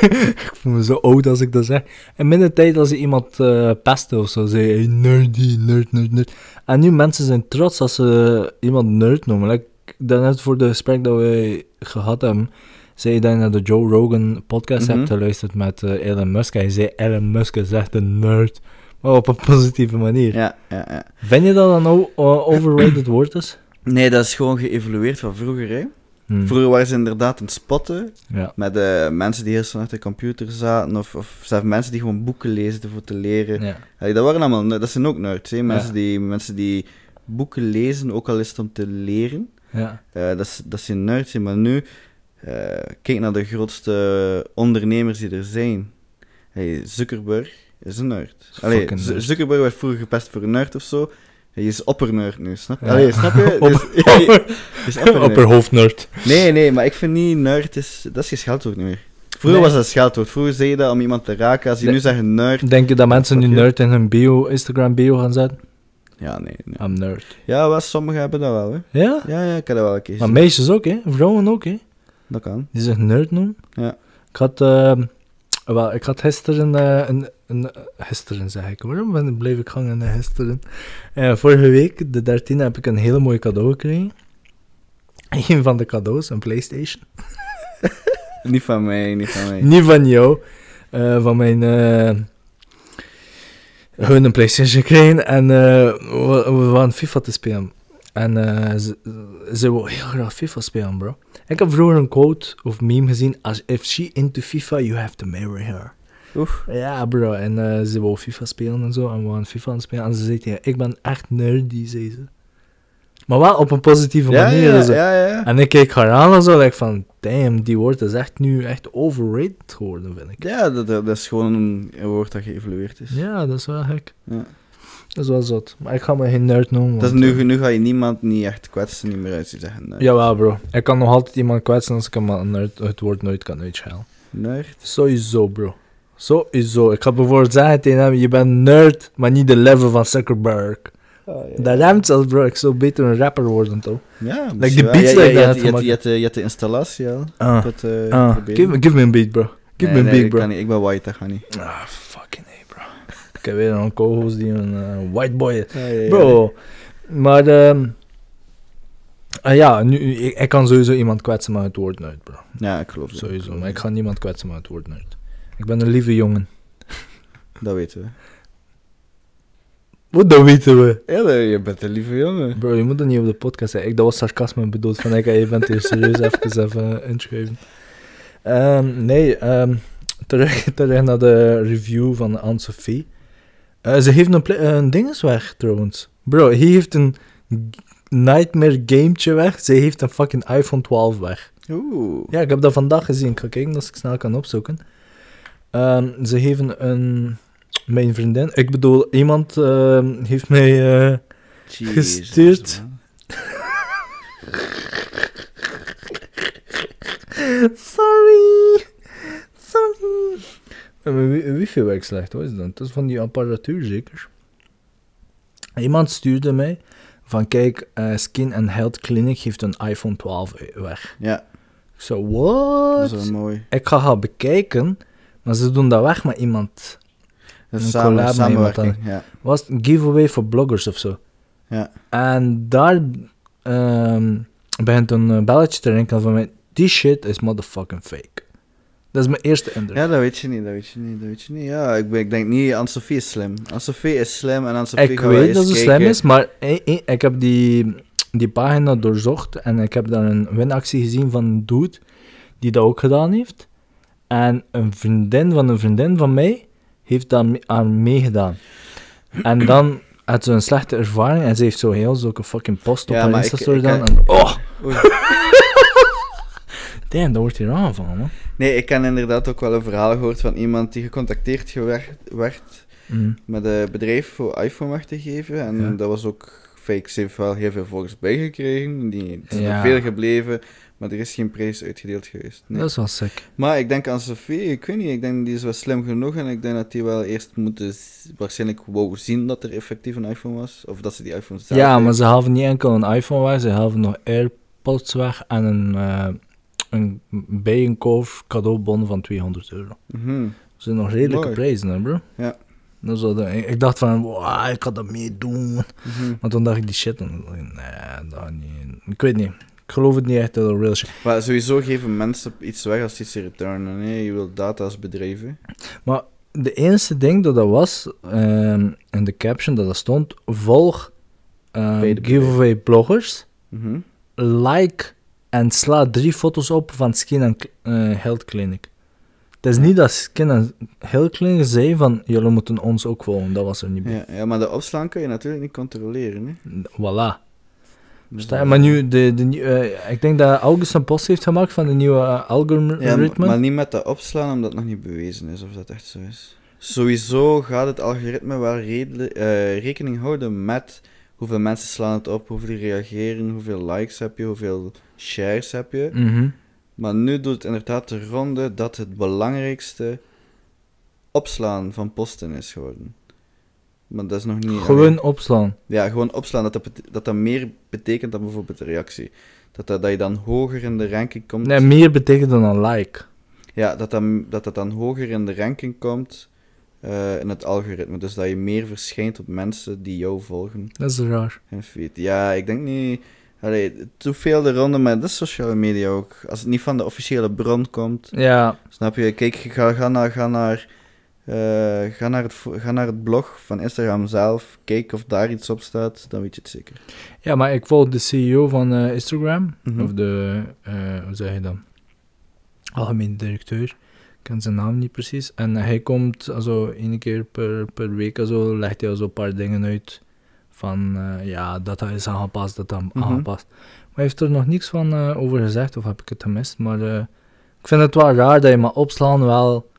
ik voel me zo oud als ik dat zeg. In mijn tijd, als je iemand eh pestte of zo, zei hey, nerdy, nerd, nerd, nerd. En nu, mensen zijn trots als ze iemand nerd noemen. Like, daarnet voor de gesprek dat we gehad hebben, zei je dat je naar de Joe Rogan podcast Mhm. hebt geluisterd met eh, Elon Musk. En je zei, Elon Musk is echt een nerd. Maar op een [laughs] positieve manier. Ja, ja, ja. Vind je dat o- o- overrated woord is? Nee, dat is gewoon geëvolueerd van vroeger, hè. Hmm. Vroeger waren ze inderdaad aan het spotten Ja. met eh, mensen die heel snel achter de computer zaten, of, of zelfs mensen die gewoon boeken lezen voor te leren. ja. Allee, dat, waren allemaal, dat zijn ook nerds, hè. Mensen, Ja. die, mensen die boeken lezen, ook al is het om te leren. Ja. Eh, dat, is- dat zijn nerds, hè. maar nu, eh, kijk naar de grootste ondernemers die er zijn. Hey, Zuckerberg is een nerd. Allee, nerd. Zuckerberg werd vroeger gepest voor een nerd of zo. Hij is oppernerd nu, snap je? Ja. Allee, snap je? [laughs] Dus- [laughs] ja, [laughs] oppernerd. Opperhoofdnerd. Nee, nee, maar ik vind niet nerd, is, dat is geen scheldwoord meer. Vroeger Nee. was dat scheldwoord. Vroeger zei je dat om iemand te raken. Als je Nee. nu zegt nerd... Denk je dat mensen nu nerd in hun bio, Instagram bio gaan zetten? Ja, nee, nee. I'm nerd. Ja, wel, sommigen hebben dat wel, hè. Ja? Ja, ja, ik heb dat wel een keer Maar meisjes ook, hè? Vrouwen ook, hè? Dat kan. Die zich nerd noemen. Ja. Ik had, ehm, wel, ik had gisteren, eh, een, een, gisteren zeg ik, waarom ben, bleef ik hangen in gisteren? Eh, vorige week, de 13e, heb ik een hele mooi cadeau gekregen. Een van de cadeaus, een Playstation. [laughs] Niet van mij, niet van mij. Niet van jou, eh, van mijn. eh hun een PlayStation gekregen en eh, we, we waren FIFA te spelen. En eh, ze, ze wil heel graag FIFA spelen, bro. Ik heb vroeger een quote of meme gezien: als If she into FIFA, you have to marry her. Oef. Ja, bro. En eh, ze wou FIFA spelen en zo. En we waren FIFA aan het spelen. En ze zei tegen ik ben echt nerdy, zei ze. Maar wel op een positieve Ja, manier. ja, zo. ja, ja. En ik keek haar aan en zo. Like van, damn, die woord is echt nu echt overrated geworden, vind ik. Ja, dat, dat is gewoon een, woord dat geëvolueerd is. Ja, dat is wel gek. Ja. Dat is wel zot. Maar ik ga me geen nerd noemen. Dat is nu, eh, nu ga je niemand niet echt kwetsen, niet meer uit zeggen. Nee. Jawel, bro. Ik kan nog altijd iemand kwetsen als ik hem nerd, het woord nooit kan uitschalen. Nerd. Sowieso, bro. Sowieso. Ik ga bijvoorbeeld zeggen tegen hem, je bent nerd, maar niet de level van Zuckerberg. Dat remt zelfs, bro. Ik zou beter een rapper worden, toch? Ja, Like the misschien beats that je, hebt- je, de- de installatie al. Dat, proberen. Give, me- give me een beat, bro. Give Nee, me een nee, beat, ik bro. niet. Ik ben white, dat niet. Ah, fucking hey, bro. Ik heb weer een co-host die een eh, white boy is. Ja. Bro, maar ehm ah ja, nu, ik, ik kan sowieso iemand kwetsen met het woord nerd, bro. Ja, ik geloof het. Sowieso, maar ik ga niemand kwetsen met het woord nerd. Ik ben een lieve jongen. [laughs] Dat weten we. Wat, dat weten we. Ja, dat- je bent een lieve jongen. Bro, je moet dat niet op de podcast zeggen. Ik, dat was sarcasme bedoeld van, ik, je bent hier serieus [laughs] even, even inschrijven. Ehm, nee, ehm, terug, [laughs] terug naar de review van Anne-Sophie. Eh, ze heeft een, pla- een dinges weg, trouwens. Bro, hij heeft een Nightmare gametje weg. Ze heeft een fucking iPhone 12 weg. Oeh. Ja, ik heb dat vandaag gezien. Ik ga kijken als ik snel kan opzoeken. Ehm, ze geven een... Mijn vriendin... Ik bedoel, iemand ehm, heeft mij... eh, Jezus, gestuurd. [laughs] Sorry. Sorry. Ja, Mijn wi- wifi werkt slecht, wat is dat? Dat is van die apparatuur zeker. Iemand stuurde mij van kijk, eh, Skin and Health Clinic heeft een iPhone 12 weg. Ja, Ik zo, dat what? is wel mooi. Ik ga gaan bekijken, maar ze doen dat weg met iemand. Dat Een samen, collab met iemand. Ja. Was een giveaway voor bloggers of zo? Ja. En daar ehm, begint een eh, belletje te rinkelen van mij. Die shit is motherfucking fake. Dat is mijn eerste indruk. ja, dat weet je niet, dat weet je niet, dat weet je niet. Ja, ik, ben- ik denk niet, Anne-Sophie is slim. Anne-Sophie is slim en Anne-Sophie ik weet dat ze slim is, maar eh, ik heb die, die pagina doorzocht en ik heb daar een winactie gezien van een dude die dat ook gedaan heeft. En een vriendin van een vriendin van mij heeft daar aan meegedaan. En dan had ze een slechte ervaring en ze heeft zo heel zulke fucking post op Ja, haar maar ik- Insta-story ik- en- Oh, [laughs] damn, dat wordt hier aangevallen, man. Nee, ik heb inderdaad ook wel een verhaal gehoord van iemand die gecontacteerd gewer- werd Mm. met een bedrijf voor iPhone weg te geven. En Ja. dat was ook fake. Ze heeft wel heel veel volgers bijgekregen. Die er zijn Ja. er veel gebleven, maar er is geen prijs uitgedeeld geweest. Nee. Dat is wel sick. Maar ik denk aan Sophie, ik weet niet, ik denk die is wel slim genoeg en ik denk dat die wel eerst moeten waarschijnlijk wou zien dat er effectief een iPhone was. Of dat ze die iPhone zelf Ja, heeft. maar ze halen niet enkel een iPhone weg, ze halen nog AirPods weg en een, eh een bijenkorf cadeaubon van 200 euro. Mhm. Dat zijn nog redelijke Mooi. prijzen, hè, bro? Ja. Dat wel de- ik, ik dacht van, wow, ik ga dat mee doen. Mhm. Maar toen dacht ik die shit, en, nee, dat niet. Ik weet niet. Ik geloof het niet echt dat het real shit Maar sowieso geven mensen iets weg als ze returnen. Nee, je wilt data als bedrijven. Maar de enige ding dat dat was, ehm, in de caption dat dat stond, volg ehm, giveaway bloggers, Mhm. like en sla drie foto's op van Skin and eh, Health Clinic. Het is niet dat Skin and Health Clinic zei van, jullie moeten ons ook volgen, dat was er niet bij. Ja, ja, maar de opslaan kan je natuurlijk niet controleren. Hè. Voilà. Maar nu, de, de, eh, ik denk dat August een post heeft gemaakt van de nieuwe eh, algoritme. Ja, maar niet met dat opslaan, omdat het nog niet bewezen is of dat echt zo is. Sowieso gaat het algoritme wel eh, rekening houden met hoeveel mensen slaan het op, hoeveel die reageren, hoeveel likes heb je, hoeveel shares heb je. Mhm. Maar nu doet het inderdaad de ronde dat het belangrijkste opslaan van posten is geworden. Maar dat is nog niet... Gewoon opslaan. Ja, gewoon opslaan, dat dat, dat dat meer betekent dan bijvoorbeeld de reactie. Dat, dat, dat je dan hoger in de ranking komt. Nee, meer betekent dan een like. Ja, dat dat, dat dat dan hoger in de ranking komt eh, in het algoritme. Dus dat je meer verschijnt op mensen die jou volgen Dat is raar. in feed. Ja, ik denk niet... Allee, te veel de ronde, maar dat is sociale media ook. Als het niet van de officiële bron komt, Ja, snap je? Kijk, ga, ga naar... Ga naar ga, naar het, ga naar het blog van Instagram zelf. Kijk of daar iets op staat, dan weet je het zeker. ja maar ik volg de CEO van eh, Instagram. Mhm. Of de, eh, hoe zeg je dan? Algemeen directeur. Ik ken zijn naam niet precies. En hij komt also één keer per, per week zo, legt hij zo een paar dingen uit. Van eh, ja, dat is aangepast, dat dat Mhm. aangepast. Maar hij heeft er nog niks van eh, over gezegd, of heb ik het gemist. Maar eh, ik vind het wel raar dat je maar opslaan wel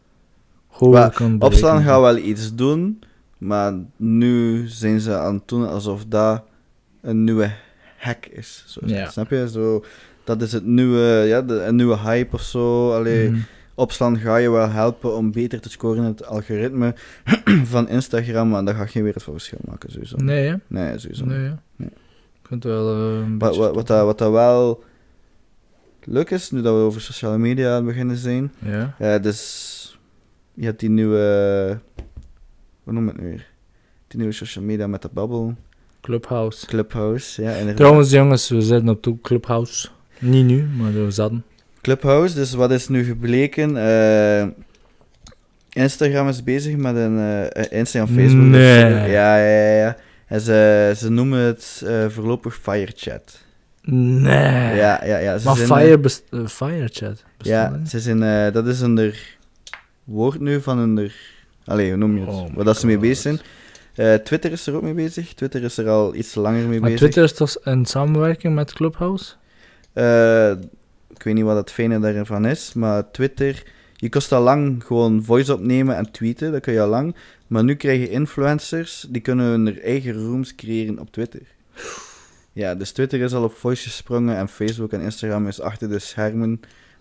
kan Opslaan gaat wel iets doen, maar nu zijn ze aan het doen alsof dat een nieuwe hack is. Zo, Ja. Snap je? Zo, dat is het nieuwe, ja, de, een nieuwe hype of zo. Allee, Mhm. Opslaan ga je wel helpen om beter te scoren in het algoritme [clears throat] van Instagram, maar dat gaat geen wereld van verschil maken, sowieso. Nee, hè? Nee, sowieso. Nee, hè? Nee. Het wel eh, een Wat, wat, wat, dat, wat dat wel leuk is, nu dat we over sociale media aan het beginnen zijn, Ja. Ja, dus je hebt die nieuwe, hoe noem je het nu weer? Die nieuwe social media met de bubble, Clubhouse. Clubhouse, ja, inderdaad. Trouwens, jongens, we zitten op Clubhouse. Niet nu, maar we zaten. Clubhouse, dus wat is nu gebleken? Eh, Instagram is bezig met een eh, Instagram, Facebook. dus, Nee. eh, ja, ja, ja, ja. En ze, ze noemen het eh, voorlopig Firechat. Nee. Ja, ja, ja. Ze maar zijn, eh, Fire best eh, Firechat. Ja, hè? ze zijn, eh, dat is onder woord nu van onder. Allee, hoe noem je het? Oh Waar dat ze mee bezig zijn. Eh, Twitter is er ook mee bezig. Twitter is er al iets langer mee Maar bezig. Twitter is toch in samenwerking met Clubhouse? Eh, ik weet niet wat het fijne daarvan is, maar Twitter. Je kost al lang gewoon voice opnemen en tweeten, dat kun je al lang. Maar nu krijg je influencers, die kunnen hun eigen rooms creëren op Twitter. Ja, dus Twitter is al op voice gesprongen en Facebook en Instagram is achter de schermen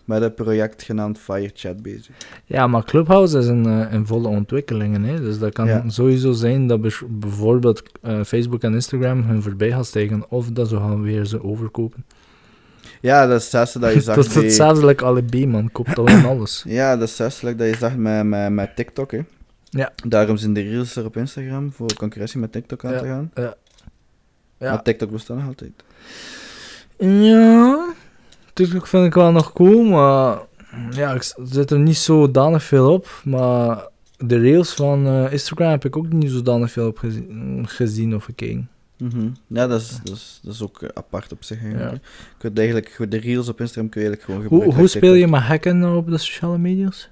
met een project genaamd Firechat bezig. Ja, maar Clubhouse is in, eh, in volle ontwikkelingen. Hè? Dus dat kan Ja. sowieso zijn dat bijvoorbeeld eh, Facebook en Instagram hun voorbij gaan stijgen. Of dat ze gaan weer ze overkopen. Ja, dat is hetzelfde dat je [laughs] zag dat is hetzelfde like alibi, man. Koopt [coughs] alleen alles. Ja, dat is hetzelfde dat je zag met, met, met TikTok, hè. Ja. Daarom zijn de reels er op Instagram, voor concurrentie met TikTok aan Ja. te gaan. Ja. Maar TikTok bestaat nog altijd. Ja, natuurlijk vind ik wel nog cool, maar ja, ik zit er niet zodanig veel op. Maar de rails van eh, Instagram heb ik ook niet zodanig veel op gezien, gezien of gekeken. Mhm. Ja, dat is, dat, is, dat is ook eh, apart op zich. eigenlijk. Ja. Je kunt eigenlijk, de reels op Instagram kun je eigenlijk gewoon Hoe, gebruiken. hoe als speel je met hacken op de sociale media's?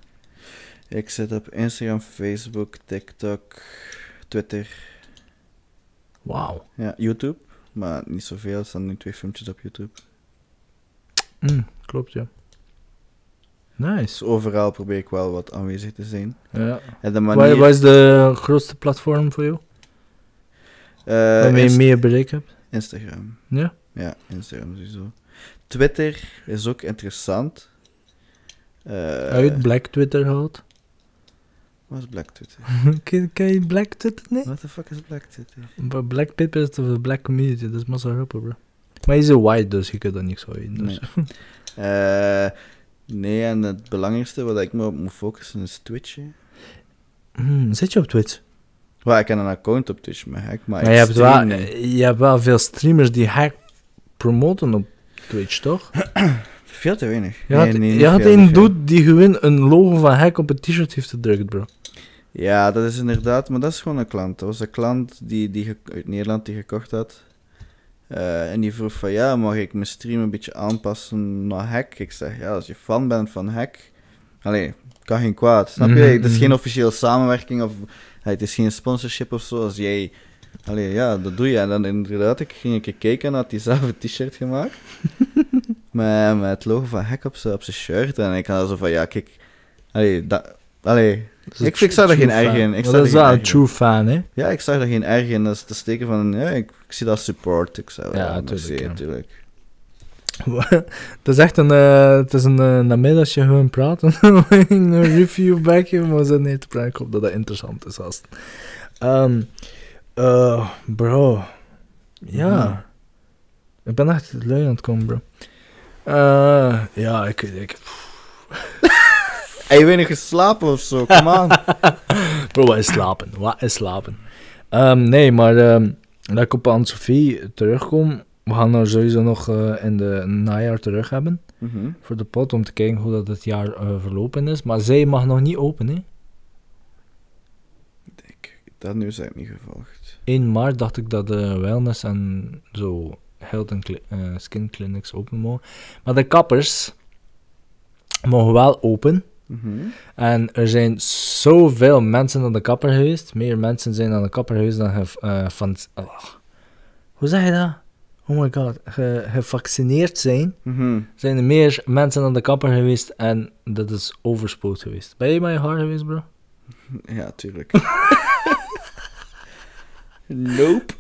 Ik zit op Instagram, Facebook, TikTok, Twitter, Wauw. ja, YouTube. Maar niet zoveel, er staan nu twee filmpjes op YouTube. Mm, klopt, ja. Nice. Overal probeer ik wel wat aanwezig te zijn. Ja. En de Wat, manier... wat is de grootste platform voor jou? eh, Waarmee je meer bereik hebt? Instagram. Ja? Ja, Instagram sowieso. Twitter is ook interessant. Eh, Uit Black Twitter gehaald. Wat is Black Twitter? [laughs] ken, ken je Black Twitter niet? What the fuck is Black Twitter? Black Twitter is de black community, dat is maar zo grappig, bro. Maar is een white, dus je kunt dat niks weten. Dus. [laughs] Eh, nee, en het belangrijkste wat ik me op moet focussen is Twitch. hè. Hmm, zit je op Twitch? Well, ik heb een account op Twitch, maar hack, maar, je hebt, wel, je hebt wel veel streamers die hack promoten op Twitch, toch? [clears throat] Veel te weinig. Je Nee, had, nee, je had een dude die gewoon een logo van hack op een t-shirt heeft gedrukt, bro. Ja, dat is inderdaad, maar dat is gewoon een klant. Dat was een klant die, die uit Nederland die gekocht had. Eh, en die vroeg van, ja, mag ik mijn stream een beetje aanpassen naar hack? Ik zeg, ja, als je fan bent van hack... Allee, kan geen kwaad, snap je? Mhm, Het is mhm. geen officiële samenwerking of... het is geen sponsorship of zo. Als jij... Allee, ja, dat doe je. En dan inderdaad, ik ging een keer kijken en had hij zelf een t-shirt gemaakt. [laughs] met, met het logo van hack op zijn op zijn shirt. En ik had zo van, ja, kijk... Allee, dat... Allee, Ik- ik zou er geen erg in. Ik dat is wel een true fan, hè? ja, ik zag er geen erg in. Dat is te steken van, ja, ik, ik zie dat support. Ik zou, Ja, ja, tuurlijk, natuurlijk. [laughs] het is echt een, eh, het is een uh, namiddagje gewoon praten. [laughs] een review backje, maar we zitten niet te praten. Ik hoop dat dat interessant is. Als Ehm eh, bro. Ja. Mhm. Ik ben echt lui aan het komen, bro. Ja, ik... ik Heb je weinig geslapen of zo? Come on. [laughs] bro, wat is slapen? Wat is slapen? Ehm, nee, maar ehm dat ik op Anne-Sophie terugkom... We gaan haar sowieso nog eh, in de najaar terug hebben. Mhm. voor de pot om te kijken hoe dat het jaar eh, verlopen is. Maar zij mag nog niet open, hè. Ik, dat heb ik niet gevolgd. 1 maart dacht ik dat de wellness en zo health en eh, skin clinics open mogen. Maar de kappers mogen wel open. Mhm. En er zijn zoveel mensen aan de kapper geweest. Meer mensen zijn aan de kapper geweest dan ge, eh, van... oh. hoe zeg je dat? Oh my god. Ge, gevaccineerd zijn. Mhm. Zijn er meer mensen aan de kapper geweest en dat is overspoot geweest. Ben je bij je haar geweest, bro? Ja, tuurlijk. [laughs] nope.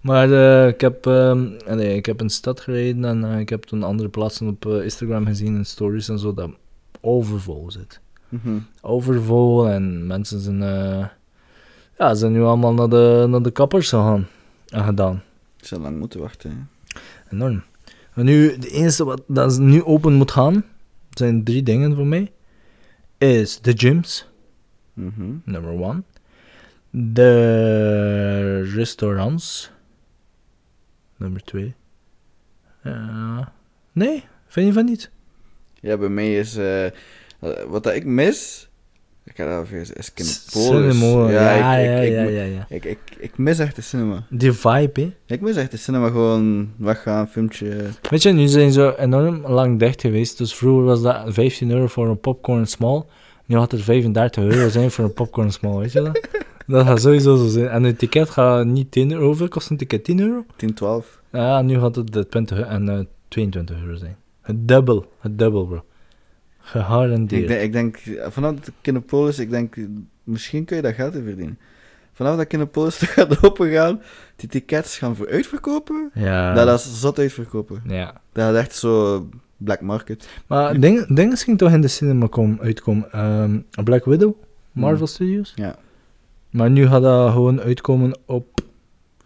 Maar eh, ik, heb, ehm, nee, ik heb een stad gereden en eh, ik heb toen andere plaatsen op Instagram gezien en stories en zo dat overvol zit. Mhm. Overvol en mensen zijn, eh, ja, zijn nu allemaal naar de, naar de kappers gegaan en gedaan. Zou lang moeten wachten. hè. Enorm. En nu, de enige wat dat nu open moet gaan, zijn drie dingen voor mij. Is de gyms, Mhm. number one. De restaurants, nummer twee. Eh, nee, vind je van niet? Ja, bij mij is... eh, eh, wat dat ik mis... Ik ga dat even zeggen, is. Cinema, ja, ja, ik, ik, ja, ik, ja, ja. Ik, ik, ik mis echt de cinema. Die vibe, hè. Ik mis echt de cinema. Gewoon weggaan, filmpje... Weet je, nu zijn ze enorm lang dicht geweest. Dus vroeger was dat 15 euro voor een popcorn small. Nu gaat het 35 euro zijn voor een popcorn small, weet je dat? [laughs] Dat gaat sowieso zo zijn. En een ticket gaat niet 10 euro. Hoeveel kost een ticket? 10 euro? 10, 12. Ja, nu gaat het de 20 en eh, 22 euro zijn. Het dubbel, het dubbel, bro. Gegarandeerd. Ik denk, ik denk, vanaf de Kinepolis, ik denk, misschien kun je dat geld in verdienen. Vanaf dat Kinepolis toch [laughs] gaat opengaan, die tickets gaan voor uitverkopen, ja. dat is zot uitverkopen. ja. Dat is echt zo black market. Maar dingen dingen ging toch in de cinema kom, uitkomen. Ehm, Black Widow, Marvel Studios. Ja. Maar nu gaat dat gewoon uitkomen op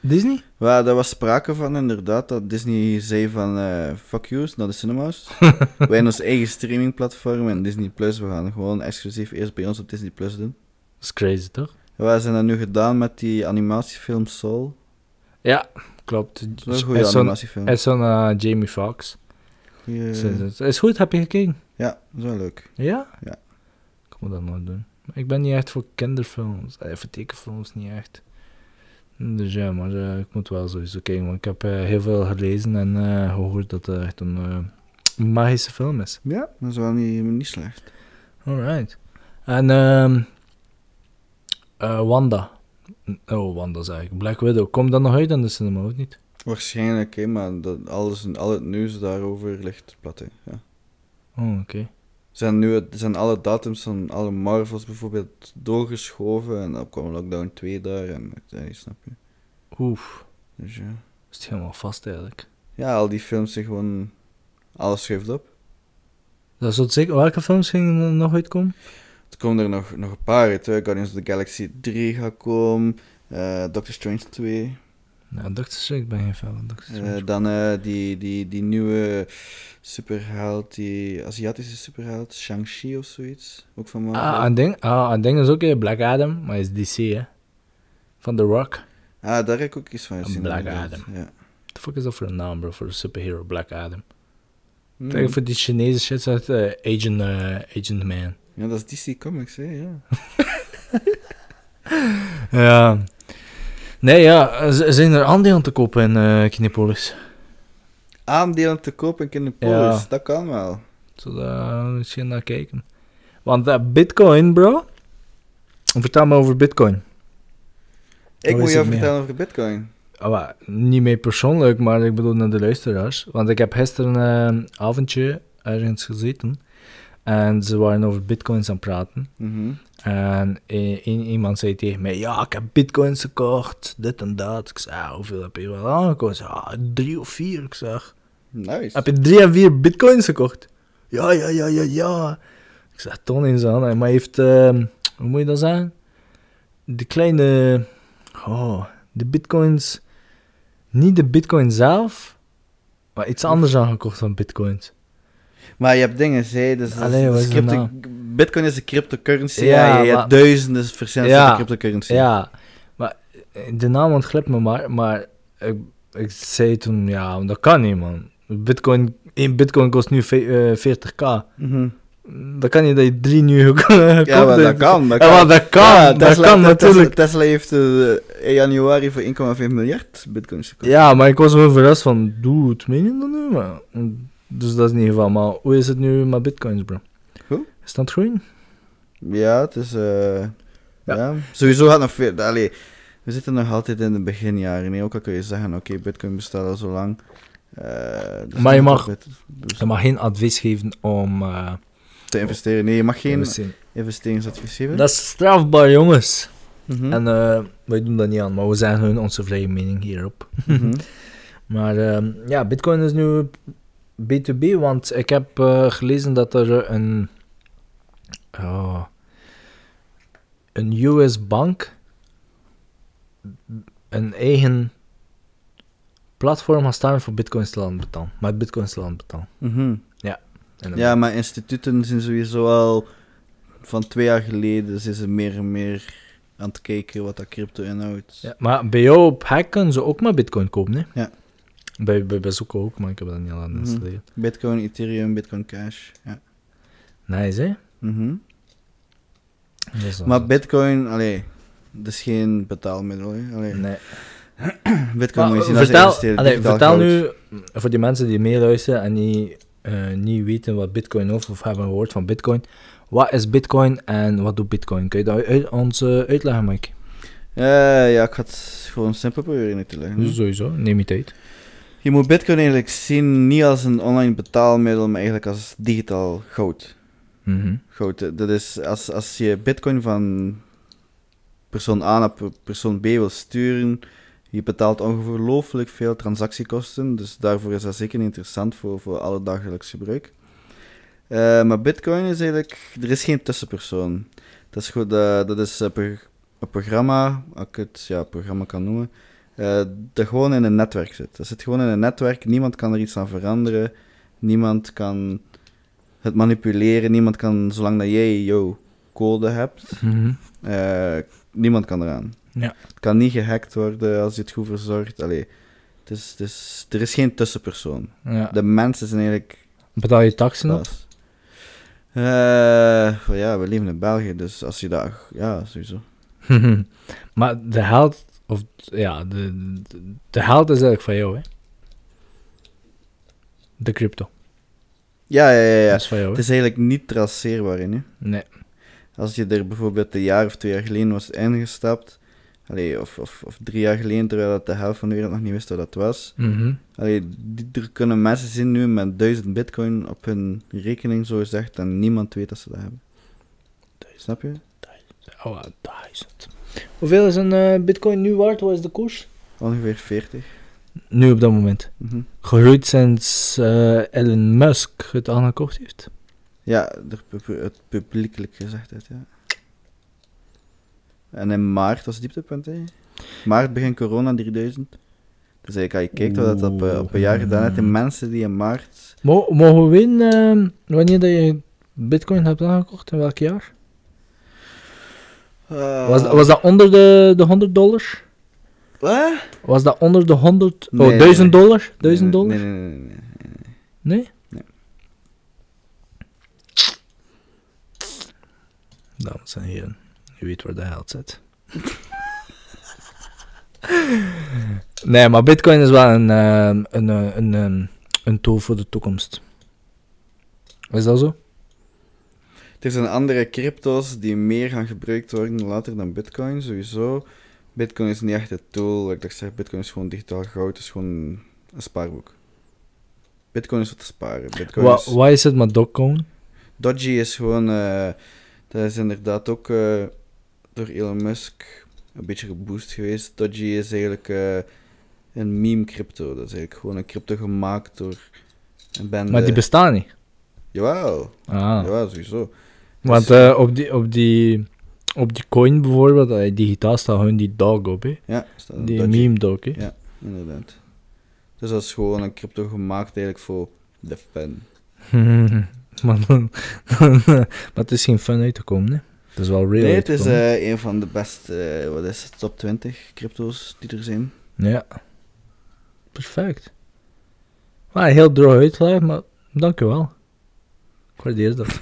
Disney? Maar daar was sprake van inderdaad, dat Disney zei van, eh, fuck you, naar de cinema's. [laughs] Wij hebben ons eigen streamingplatform en Disney Plus, we gaan gewoon exclusief eerst bij ons op Disney Plus doen. Dat is crazy, toch? Wij zijn dat nu gedaan met die animatiefilm Soul. Ja, klopt. Dat is een goede animatiefilm. is zo'n eh, Jamie Foxx. Goeie- Is- goed, heb je gekeken? Ja, dat is wel leuk. Ja? Ja. Ik moet dat nog doen. Maar ik ben niet echt voor kinderfilms. Eh, voor tekenfilms niet echt. Dus ja, maar eh, ik moet wel sowieso kijken. Want ik heb eh, heel veel gelezen en eh, gehoord dat het echt een magische film is. Ja, dat is wel niet, niet slecht. Alright. En ehm eh, Wanda. Oh, Wanda zeg ik. Black Widow. Komt dat nog uit aan de cinema of niet? Waarschijnlijk, hè, maar dat, alles, al het nieuws daarover ligt plat. Hè. Ja. Oh, oké. Zijn, nu, zijn alle datums van alle Marvels bijvoorbeeld doorgeschoven en dan kwam Lockdown 2 daar en ik snap je. Oef. Dus ja. Is het helemaal vast eigenlijk. ja, al die films zijn gewoon, alles schuift op. Dat is het zeker. Welke films gingen er nog uitkomen? Er komen er nog, nog een paar uit, hè. Guardians of the Galaxy 3 gaat komen, eh, Doctor Strange 2. Nou, Doctor Strange ben geen fan van. Eh, dan eh, die, die, die nieuwe superheld, die Aziatische superheld, Shang-Chi of zoiets. Ook van Marvel. ah, een ding, ah, een ding is ook eh, Black Adam, maar is DC, hè? Van The Rock. Ah, daar heb ik ook iets van gezien. Black. Adam. Ja. What the fuck is dat voor een naam, bro? Voor een superhero, Black Adam. Hmm. Kijk, voor die Chinese shit zegt eh, Agent, Agent Man. Ja, dat is DC Comics, hè, ja. [laughs] Ja. Nee, ja, z- zijn er aandelen te kopen in eh Kinepolis? Aandelen te kopen in Kinepolis, Ja. dat kan wel. Zodat we misschien naar kijken. Want eh, Bitcoin, bro. Vertel me over Bitcoin. Ik Hoe moet jou vertellen over Bitcoin. Oh, niet mee persoonlijk, maar ik bedoel naar de luisteraars. Want ik heb gisteren een avondje ergens gezeten. En ze waren over bitcoins aan het praten. Mhm. En iemand zei tegen mij, ja, ik heb bitcoins gekocht, dit en dat. Ik zei, ah, hoeveel heb je wel aangekocht? Ze zei, ah, drie of vier. Ik zeg, Nice. heb je drie en vier bitcoins gekocht? Ja, ja, ja, ja, ja. Ik zeg, toon eens aan. Maar hij heeft, ehm, hoe moet je dat zeggen? De kleine, oh, de bitcoins, niet de bitcoin zelf, maar iets anders aangekocht van bitcoins. Maar je hebt dingen, hè, dus Allee, dat is de crypto- naam? Bitcoin is een cryptocurrency, Ja, ja, je, maar- hebt duizenden verschillende Ja. cryptocurrency. Ja, maar eh, de naam ontglipt me maar, maar ik, ik zei toen, ja, dat kan niet, man. Bitcoin, één bitcoin kost nu ve- eh, 40k. Mhm. Dan kan je dat je drie nu [laughs] Ja, maar dat kan. Dat Ja, kan. maar dat kan, Ja, dat Tesla, kan natuurlijk. Tesla heeft eh, in januari voor 1,5 miljard bitcoins gekocht. Ja, maar ik was gewoon verrast van, dude, meen je dat nu? Dus dat is niet geval. Maar hoe is het nu met bitcoins, bro? Hoe? Is dat groeien? Ja, het is... eh, ja. Sowieso gaat nog veel... Allee, we zitten nog altijd in de beginjaren. Nee? Ook al kun je zeggen, oké, bitcoin bestaat al zo lang. eh, dus Maar je mag- dus Je mag geen advies geven om eh, te investeren. Nee, je mag geen investeringsadvies geven. Dat is strafbaar, jongens. Mhm. En wij doen dat niet aan, maar we zeggen hun onze vrije mening hierop. Mhm. [laughs] Maar ehm, ja, Bitcoin is nu B2B, want ik heb eh, gelezen dat er een, oh, een US bank een eigen platform gaat staan voor Bitcoins te laten betalen. Met Bitcoins te laten betalen. Mhm. En Ja, maar instituten zijn sowieso al van twee jaar geleden zijn ze meer en meer aan het kijken wat dat crypto inhoudt. Ja, maar bij jou op Hack kunnen ze ook maar Bitcoin kopen, hè? Ja. Bij, bij Bezoek ook, maar ik heb dat niet al aan Mhm. installeren. Bitcoin, Ethereum, Bitcoin Cash. Ja. Nice, hè? Mhm. Maar Bitcoin, allee, dat is geen betaalmiddel. Hè. Allee, Nee. [clears throat] Bitcoin moet je Maar, zien als vertel, investeren, allee, digitaal vertel goud. nu, voor die mensen die meeluisteren en niet, eh, niet weten wat Bitcoin is of hebben gehoord van Bitcoin. Wat is Bitcoin en wat doet Bitcoin? Kun je dat uit, ons eh, uitleggen, Mike? Eh, ja, ik ga het gewoon simpel proberen uit te leggen. Sowieso, neem je tijd. Je moet Bitcoin eigenlijk zien niet als een online betaalmiddel, maar eigenlijk als digitaal goud. Mhm. goud. hè. Dat is als, als je Bitcoin van persoon A naar per- persoon B wil sturen, je betaalt ongelooflijk veel transactiekosten, dus daarvoor is dat zeker interessant voor, voor alle dagelijks gebruik. Eh, maar Bitcoin is eigenlijk, er is geen tussenpersoon. Dat is, goed, eh, dat is een, pro- een programma, als ik het ja, programma kan noemen, eh, dat gewoon in een netwerk zit. Dat zit gewoon in een netwerk, niemand kan er iets aan veranderen, niemand kan het manipuleren, niemand kan, zolang dat jij jouw code hebt, Mhm. eh, niemand kan eraan. Ja. Het kan niet gehackt worden als je het goed verzorgt. Allee, het is, het is, er is geen tussenpersoon. Ja. De mensen zijn eigenlijk Betaal je taxen op? baas. Eh, ja, we leven in België, dus als je daar... Ja, sowieso. [laughs] maar de held, of ja, de, de, de held is eigenlijk van jou, hè? De crypto. Ja, ja, ja. ja. Dat is van jou, Het is eigenlijk niet traceerbaar in, hè. Nee. Als je er bijvoorbeeld een jaar of twee jaar geleden was ingestapt, allee, of, of, of drie jaar geleden, terwijl dat de helft van de wereld nog niet wist wat dat was, allee, die, er kunnen mensen zijn nu met duizend bitcoin op hun rekening, zo gezegd, en niemand weet dat ze dat hebben. Snap je? Oh, duizend. Hoeveel is een eh, bitcoin nu waard? Wat is de koers? Ongeveer 40. Nu op dat moment. Mhm. Gegroeid sinds eh, Elon Musk het aangekocht heeft. Ja, het publiekelijk gezegd heeft, ja. En in maart was het dieptepunt, hè. Maart begin corona 3000. Dus eigenlijk, als je kijkt wat dat op, eh, op een jaar gedaan heeft, de mensen die in maart... Mo- mogen we weten wanneer dat je bitcoin hebt aangekocht? In welk jaar? Ah. Was, was dat onder de, de 100 dollars? Wat? Was dat onder de 100... Nee, oh, nee, 1000 nee. dollar? 1000 nee, dollar? Nee, nee, nee. nee, nee. Dames en heren, je weet waar de held zit. [laughs] nee, maar Bitcoin is wel een, ehm, een, eh, een, een, een tool voor de toekomst. Is dat zo? Er zijn andere crypto's die meer gaan gebruikt worden later dan Bitcoin, sowieso. Bitcoin is niet echt het tool. Like ik zeg, Bitcoin is gewoon digitaal goud, het is gewoon een spaarboek. Bitcoin is wat te sparen. Bitcoin Wa- is... Wat is het met Dogecoin? Dodgy is gewoon, eh, dat is inderdaad ook eh, door Elon Musk een beetje geboost geweest. Dodgy is eigenlijk eh, een meme crypto. Dat is eigenlijk gewoon een crypto gemaakt door een band. Maar die bestaan niet. Jawel, Ah. jawel, sowieso. Want Dus- eh, op, die, op, die, op die coin bijvoorbeeld, eh, digitaal staat gewoon die dog op, hè? Ja, staat Die Dodgy. meme dog, hè? Ja. Inderdaad. Dus dat is gewoon een crypto gemaakt eigenlijk voor de fan. [laughs] maar, dan- eh, maar het is geen fun uit te komen, hè? Het is wel real nee, het is eh, een van de beste, wat is het, top 20 crypto's die er zijn. Ja. Perfect. Maar heel droog uitgelegd, maar dankjewel. Ik waardeer dat.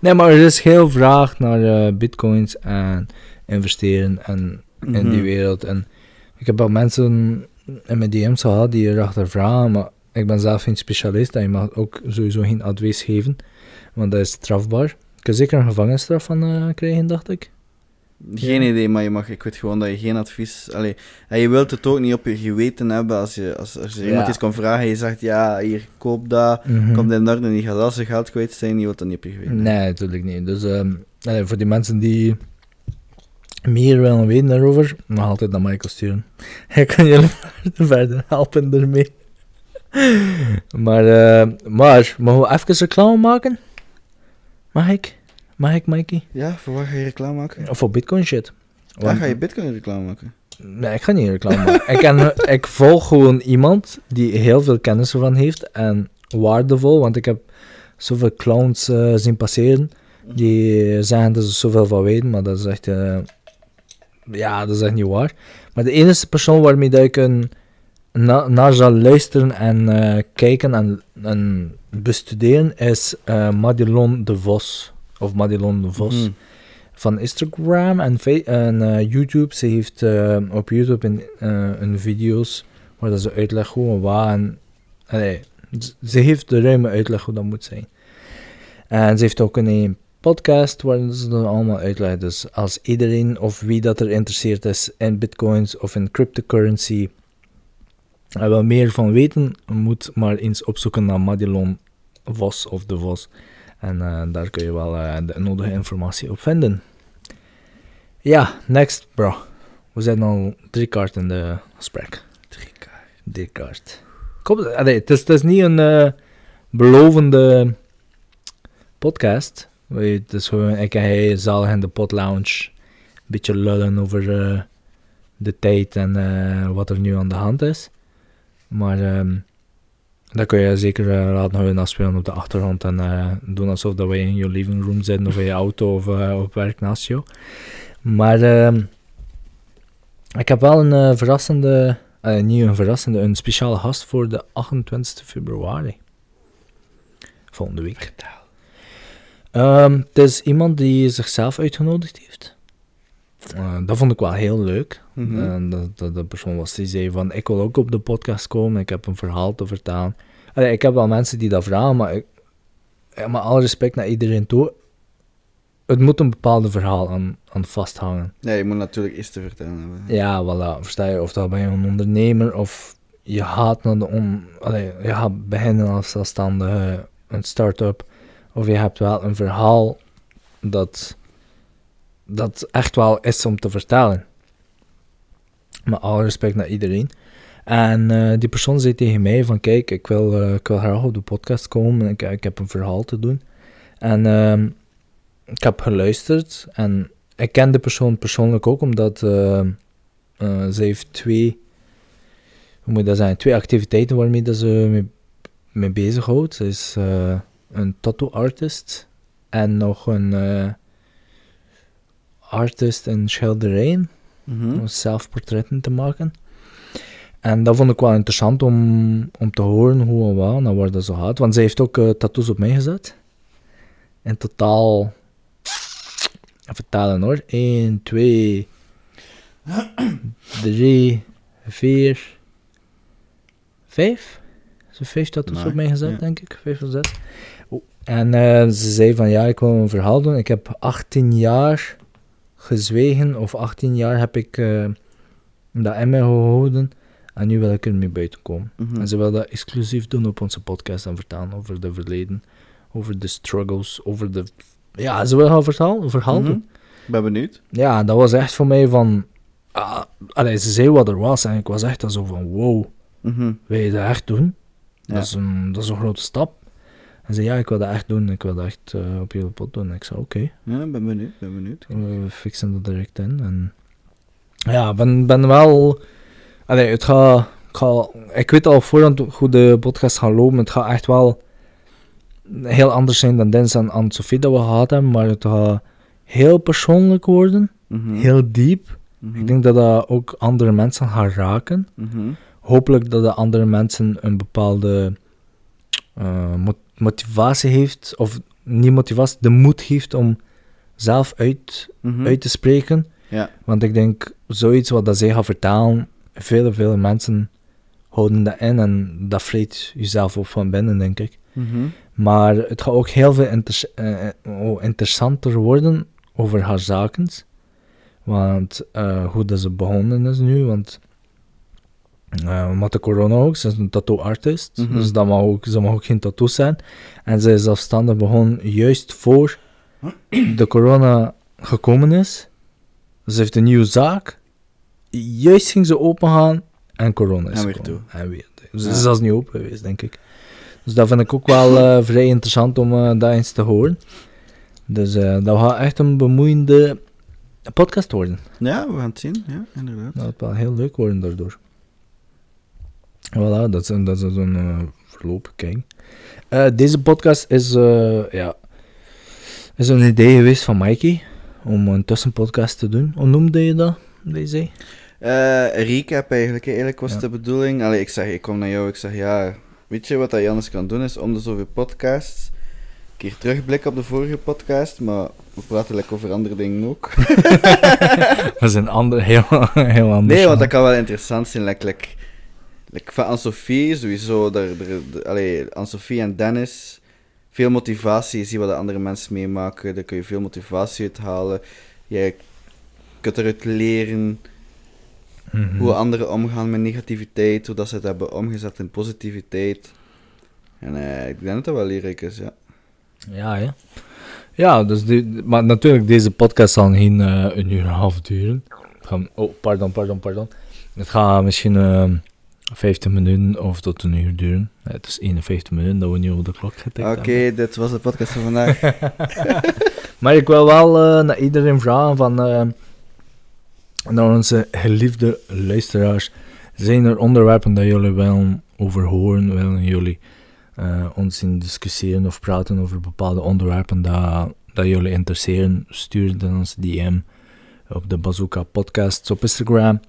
Nee, maar er is heel vraag naar eh, bitcoins en investeren en in die Mhm. wereld. En ik heb al mensen in mijn DM's gehad die erachter vragen, maar ik ben zelf geen specialist en je mag ook sowieso geen advies geven, want dat is strafbaar. Ik kan zeker een gevangenisstraf van eh, krijgen, dacht ik. Geen Ja. idee, maar je mag, ik weet gewoon dat je geen advies... Allee, en je wilt het ook niet op je geweten hebben als, je, als, als iemand iets kan vragen en je zegt, ja, hier, koop dat, Mhm. komt in orde en die gaat al zijn geld kwijt zijn, je wilt dat niet op je geweten Nee, natuurlijk niet. Dus ehm, allee, voor die mensen die meer willen weten daarover, mag altijd naar Michael sturen. [laughs] Hij kan jullie [laughs] verder helpen ermee. [laughs] maar, eh, maar, mogen we even reclame maken? Mag ik? Mag ik, Mikey? Ja, voor wat ga je reclame maken? Of voor bitcoin shit? Want- ga je bitcoin reclame maken? Nee, ik ga niet reclame maken. ik, ken, [laughs] ik volg gewoon iemand die heel veel kennis ervan heeft en waardevol, want ik heb zoveel clowns eh, zien passeren die zeggen dat ze zoveel van weten, maar dat is echt, eh, ja, dat is echt niet waar. Maar de enige persoon waarmee dat ik een, na, naar zal luisteren en eh, kijken en, en bestuderen is Madelon de Vos. Of Madelon de Vos Mhm. van Instagram en, en eh, YouTube. Ze heeft eh, op YouTube een, eh, een video's waar dat ze uitlegt wat en... allee, z- ze heeft de ruime uitleg hoe dat moet zijn. En ze heeft ook een, podcast waar ze dat allemaal uitlegt. Dus als iedereen of wie dat er interesseerd is in bitcoins of in cryptocurrency en wil meer van weten, moet maar eens opzoeken naar Madelon Vos of de Vos. En eh, daar kun je wel eh, de nodige informatie op vinden. Ja, next bro. We zijn al drie kaart in de gesprek. Drie kaart. Drie kaart. Kom, allee, het, is, het is niet een eh, belovende podcast. Weet Het is gewoon, ik en hij zalig in de pot lounge. Beetje lullen over de tijd en wat er nu aan de hand is. Maar ehm dat kun je zeker eh, laten houden afspelen op de achtergrond en eh, doen alsof dat wij in je living room zitten of in je auto of eh, op werk naast jou. Maar ehm, ik heb wel een verrassende, niet een verrassende, een speciale gast voor de 28 februari. Volgende week. Ehm, het is iemand die zichzelf uitgenodigd heeft. Eh, dat vond ik wel heel leuk. Mhm. En dat, dat de persoon was die zei van, ik wil ook op de podcast komen, ik heb een verhaal te vertellen. Allee, ik heb wel mensen die dat vragen, maar ik, met alle respect naar iedereen toe, het moet een bepaalde verhaal aan, aan vasthangen. Ja, je moet natuurlijk iets te vertellen hebben. Ja, voilà, versta je, of dat ben je een ondernemer, of je gaat, naar de on, allee, je gaat beginnen als zelfstandige, een start-up, of je hebt wel een verhaal dat, dat echt wel is om te vertellen. Met alle respect naar iedereen. En eh, die persoon zei tegen mij van, kijk, ik wil, eh, ik wil graag op de podcast komen, ik, ik heb een verhaal te doen. En ehm, ik heb geluisterd en ik ken de persoon persoonlijk ook, omdat eh, ze heeft twee, hoe moet dat zeggen, twee activiteiten waarmee dat ze mee, mee bezighoudt. Ze is een tattoo artist en nog een artist in schilderijen, Mhm. om zelfportretten te maken. En dat vond ik wel interessant om, om te horen hoe en wat en waar dat zo gaat. Want zij heeft ook eh, tattoos op mij gezet. In totaal, even tellen hoor, 1, 2, 3, 4, 5. Ze vijf tattoos op mij gezet, ja. denk ik. Vijf of zes. Oeh. En eh, ze zei van ja, ik wil een verhaal doen. Ik heb 18 jaar gezwegen, of 18 jaar heb ik eh, dat in mij gehouden. En nu wil ik ermee buiten komen. Mhm. En ze wil dat exclusief doen op onze podcast en vertellen over de verleden, over de struggles, over de... Ja, ze wil haar verhaal, een verhaal Mhm. doen. Ben benieuwd. Ja, dat was echt voor mij van... Ah, allee, ze zei wat er was en ik was echt zo van wow, Mhm. wil je dat echt doen? Ja. Dat, is een, dat is een grote stap. En zei ja, ik wil dat echt doen, ik wil dat echt eh, op jullie pot doen. En ik zei oké. Ja, ben benieuwd, ben benieuwd. We fixen dat direct in. En ja, ben, ben wel. Allee, het gaat, ik ga, ik weet al voorhand hoe de podcast gaat lopen. Het gaat echt wel heel anders zijn dan Dens en aan Sofie dat we gehad hebben. Maar het gaat heel persoonlijk worden. Mhm. Heel diep. Mhm. Ik denk dat dat ook andere mensen gaat raken. Mhm. Hopelijk dat de andere mensen een bepaalde mot- motivatie heeft. Of niet motivatie, de moed heeft om zelf uit Mhm. uit te spreken. Ja. Want ik denk, zoiets wat dat zij gaat vertalen, vele, vele mensen houden dat in en dat vreet jezelf op van binnen, denk ik. Mhm. Maar het gaat ook heel veel inter- eh, eh, oh, interessanter worden over haar zaken. Want eh, hoe dat ze begonnen is nu, want met de corona ook, ze is een tattoo-artist, Mhm. dus dat mag ook, ze mag ook geen tattoos zijn. En ze is zelfstandig begonnen juist voor de corona gekomen is. Ze heeft een nieuwe zaak, juist ging ze open gaan en corona is En weer gekomen. En weer. Dus Ja. ze is zelfs niet open geweest, denk ik. Dus dat vind ik ook wel eh, [laughs] vrij interessant om eh, dat eens te horen. Dus dat gaat echt een bemoeiende podcast worden. Ja, we gaan het zien. Ja, inderdaad. Dat gaat wel heel leuk worden daardoor. Voilà, dat is, een- dat is een eh verloop, kijk. Eh, deze podcast is, eh, ja, is een idee geweest van Mikey om een tussenpodcast te doen. Hoe noemde je dat, deze? Recap eigenlijk. Eigenlijk was Ja. de bedoeling... Allee, ik zeg, ik kom naar jou, ik zeg, ja... Weet je wat dat je anders kan doen, is om de zoveel podcasts... Een keer terugblikken op de vorige podcast, maar we praten lekker over andere dingen ook. Dat is een ander, heel, heel anders. Nee, want dat kan wel interessant zijn. Like, like van Anne-Sophie, sowieso. Daar, daar, allee, Anne-Sophie en Dennis. Veel motivatie. Je ziet wat de andere mensen meemaken. Daar kun je veel motivatie uit halen. Je kunt eruit leren Mhm. hoe anderen omgaan met negativiteit. Hoe dat ze het hebben omgezet in positiviteit. En eh, ik denk dat dat wel leerrijk is, ja. Ja, ja. Ja, dus die, maar natuurlijk, deze podcast zal geen eh, een uur en een half duren. Oh, pardon, pardon, pardon. Het gaat misschien eh 50 minuten of tot een uur duren. Het is 51 minuten dat we nu op de klok getikt Oké, dit was de podcast van vandaag. [laughs] Maar ik wil wel eh, naar iedereen vragen van... eh, naar onze geliefde luisteraars. Zijn er onderwerpen dat jullie wel over horen? Willen jullie eh, ons in discussiëren of praten over bepaalde onderwerpen dat, dat jullie interesseren? Stuur dan ons DM op de Bazooka Podcasts op Instagram.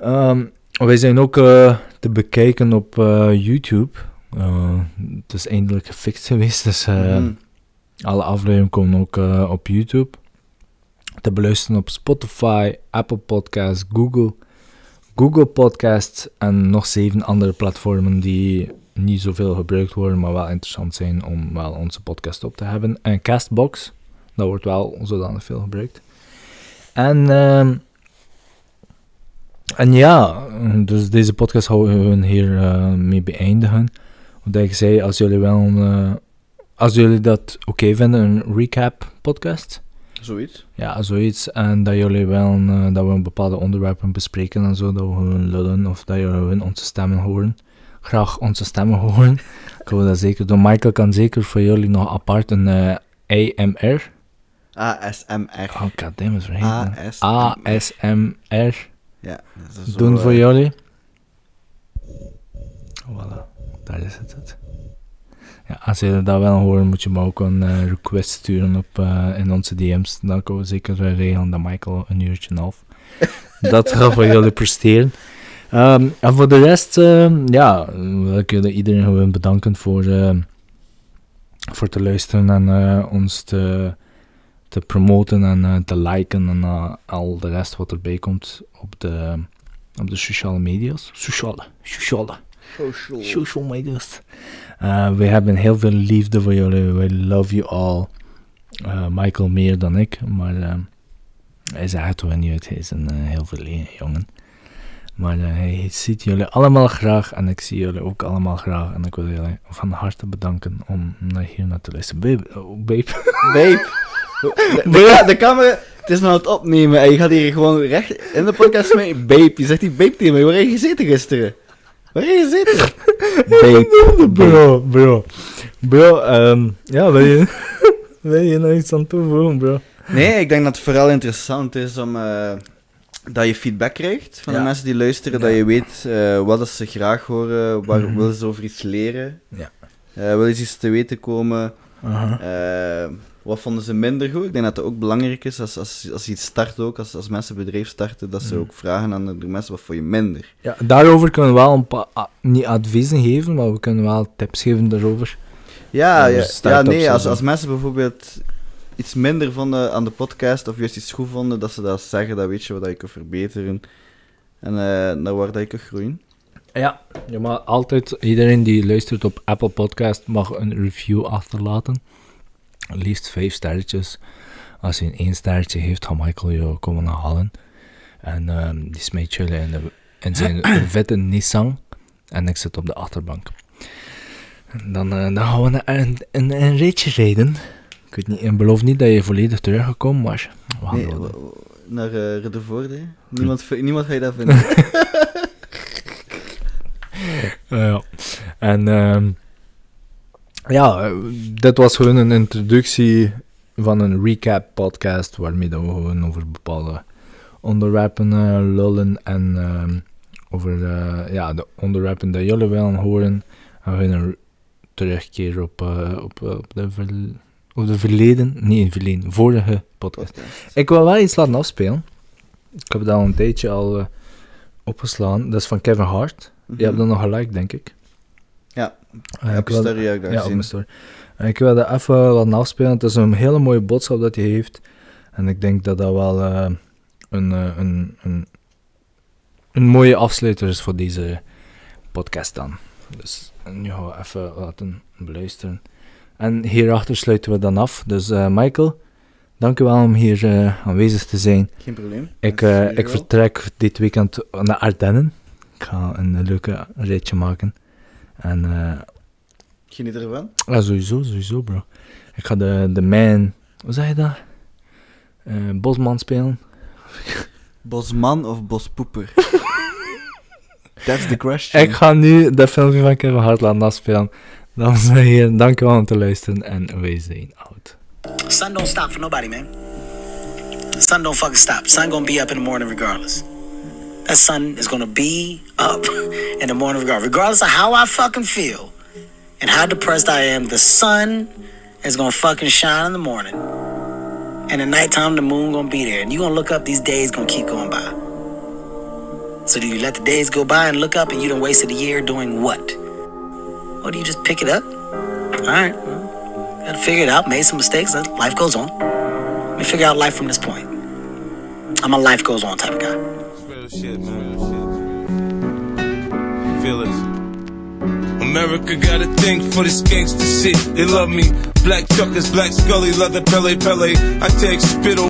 Ehm, wij zijn ook eh, te bekijken op eh, YouTube. Eh, het is eindelijk gefixt [laughs] geweest, dus... Mhm. alle afleveringen komen ook op YouTube. Te beluisteren op Spotify, Apple Podcasts, Google, Google Podcasts en nog zeven andere platformen die niet zoveel gebruikt worden, maar wel interessant zijn om wel onze podcast op te hebben. En Castbox, dat wordt wel zodanig veel gebruikt. En, ehm, en ja, dus deze podcast houden we hier eh, mee beëindigen. Wat ik zei, als jullie wel eh, als jullie dat oké vinden, een recap podcast. Zoiets. Ja, zoiets. En dat jullie wel eh, dat we een bepaalde onderwerpen bespreken en zo, dat we gewoon lullen of dat jullie onze stemmen horen. Graag onze stemmen [laughs] horen. Ik wil dat zeker doen. Michael kan zeker voor jullie nog apart een AMR. ASMR. Oh, goddammit, vergeten. ASMR. ASMR Ja, dat is zo, doen voor eh, jullie. Voilà, daar is het. het. Ja, als jullie dat wel horen, moet je me ook een eh, request sturen op, eh, in onze DM's. Dan kunnen we zeker regelen dat Michael een uurtje en half. [laughs] dat gaat voor jullie presteren. Ehm, en voor de rest, ehm, ja, wil ik jullie iedereen gewoon bedanken voor, voor te luisteren en eh, ons te, te promoten en eh, te liken en eh, al de rest wat erbij komt op de, op de sociale media's. Sociale, sociale, social media's. Eh, we hebben heel veel liefde voor jullie. We love you all. Eh, Michael meer dan ik, maar hij zegt het wel niet uit. Hij is een eh, heel verlegen jongen. Maar eh, hij ziet jullie allemaal graag en ik zie jullie ook allemaal graag. En ik wil jullie van harte bedanken om naar hier naar te luisteren. Babe, oh, babe. Babe. [laughs] [laughs] De, de, camera, het is nou aan het opnemen en je gaat hier gewoon recht in de podcast mee. Babe, je zegt die babe tegen mij. Waar heb je gezeten gisteren? Waar heb je gezeten? [laughs] Babe. bro, bro. Bro, ehm, ja, wil je, [laughs] wil je nog iets aan toevoegen, bro? Nee, ik denk dat het vooral interessant is om eh, dat je feedback krijgt van Ja. de mensen die luisteren. Dat je weet eh, wat ze graag horen, waar Mhm. willen ze over iets leren. Ja. Eh, willen ze iets te weten komen. Aha. Eh, wat vonden ze minder goed? Ik denk dat dat ook belangrijk is als, als, als je iets start ook, als, als mensen een bedrijf starten, dat ze Mhm. ook vragen aan de mensen wat vond je minder. Ja, daarover kunnen we wel een paar, ah, niet adviezen geven, maar we kunnen wel tips geven daarover. Ja, Ja, ja, ja, nee, als, als mensen bijvoorbeeld iets minder vonden aan de podcast of juist iets goed vonden, dat ze dat zeggen, dat weet je wat je kunt verbeteren en eh naar waar dat je kunt groeien. Ja, je mag altijd, iedereen die luistert op Apple Podcast mag een review achterlaten. Liefst vijf sterretjes. Als je een één sterretje heeft, gaat Michael je komen halen. En ehm, die smijt jullie in, de, in zijn [clears throat] vette Nissan. En ik zit op de achterbank. En dan, eh, dan gaan we naar een, een, een ritje rijden. Ik weet niet, ik beloof niet dat je volledig teruggekomen was. We gaan Nee, naar uh, Riddervoorde. Niemand, niemand ga je dat vinden. [laughs] Ja. En ehm, ja, eh, dit was gewoon een introductie van een recap podcast waarmee dat we gewoon over bepaalde onderwerpen eh, lullen en ehm, over eh, ja, de onderwerpen die jullie willen horen. En we gaan een terugkeer op, op, op, de ver- op de verleden, niet verleden, vorige podcast. Podcast. Ik wil wel iets laten afspelen. Ik heb dat al een tijdje al opgeslaan. Dat is van Kevin Hart. Je hebt dat nog gelijk, denk ik. Ja, Eh, ik je wil- story ja, gezien? story. En ik wil dat even laten afspelen. Het is een hele mooie boodschap dat hij heeft. En ik denk dat dat wel eh, een, eh, een, een, een mooie afsluiter is voor deze podcast dan. Dus nu gaan we even laten beluisteren. En hierachter sluiten we dan af. Dus eh, Michael, dank u wel om hier eh, aanwezig te zijn. Geen probleem. Ik, eh, ik vertrek dit weekend naar Ardennen. Ik ga een leuke ritje maken. En eh, Geniet ervan. ja, sowieso, sowieso, bro. Ik ga de, de man, hoe zeg je dat? Eh, Bosman spelen. [laughs] Bosman of bospoeper? [laughs] That's the question. Ik ga nu de filmpje van Kevin Hart laten afspelen. Dames en heren, dankjewel om te luisteren en wij zijn out. Sun don't stop for nobody, man. Sun don't fucking stop. Sun gonna be up in the morning regardless. That sun is gonna be up [laughs] in the morning regardless. Regardless of how I fucking feel and how depressed I am, the sun is gonna fucking shine in the morning. And at nighttime, the moon gonna be there. And you gonna look up, these days gonna keep going by. So do you let the days go by and look up and you done wasted a year doing what? Or do you just pick it up? All right. well, Gotta figure it out. Made some mistakes. Life goes on. Let me figure out life from this point. I'm a life goes on type of guy. Real shit, man. Feel this. America got a thing for this gangster shit. They love me. Black truckers, black scully, leather pele pele. I take spittle.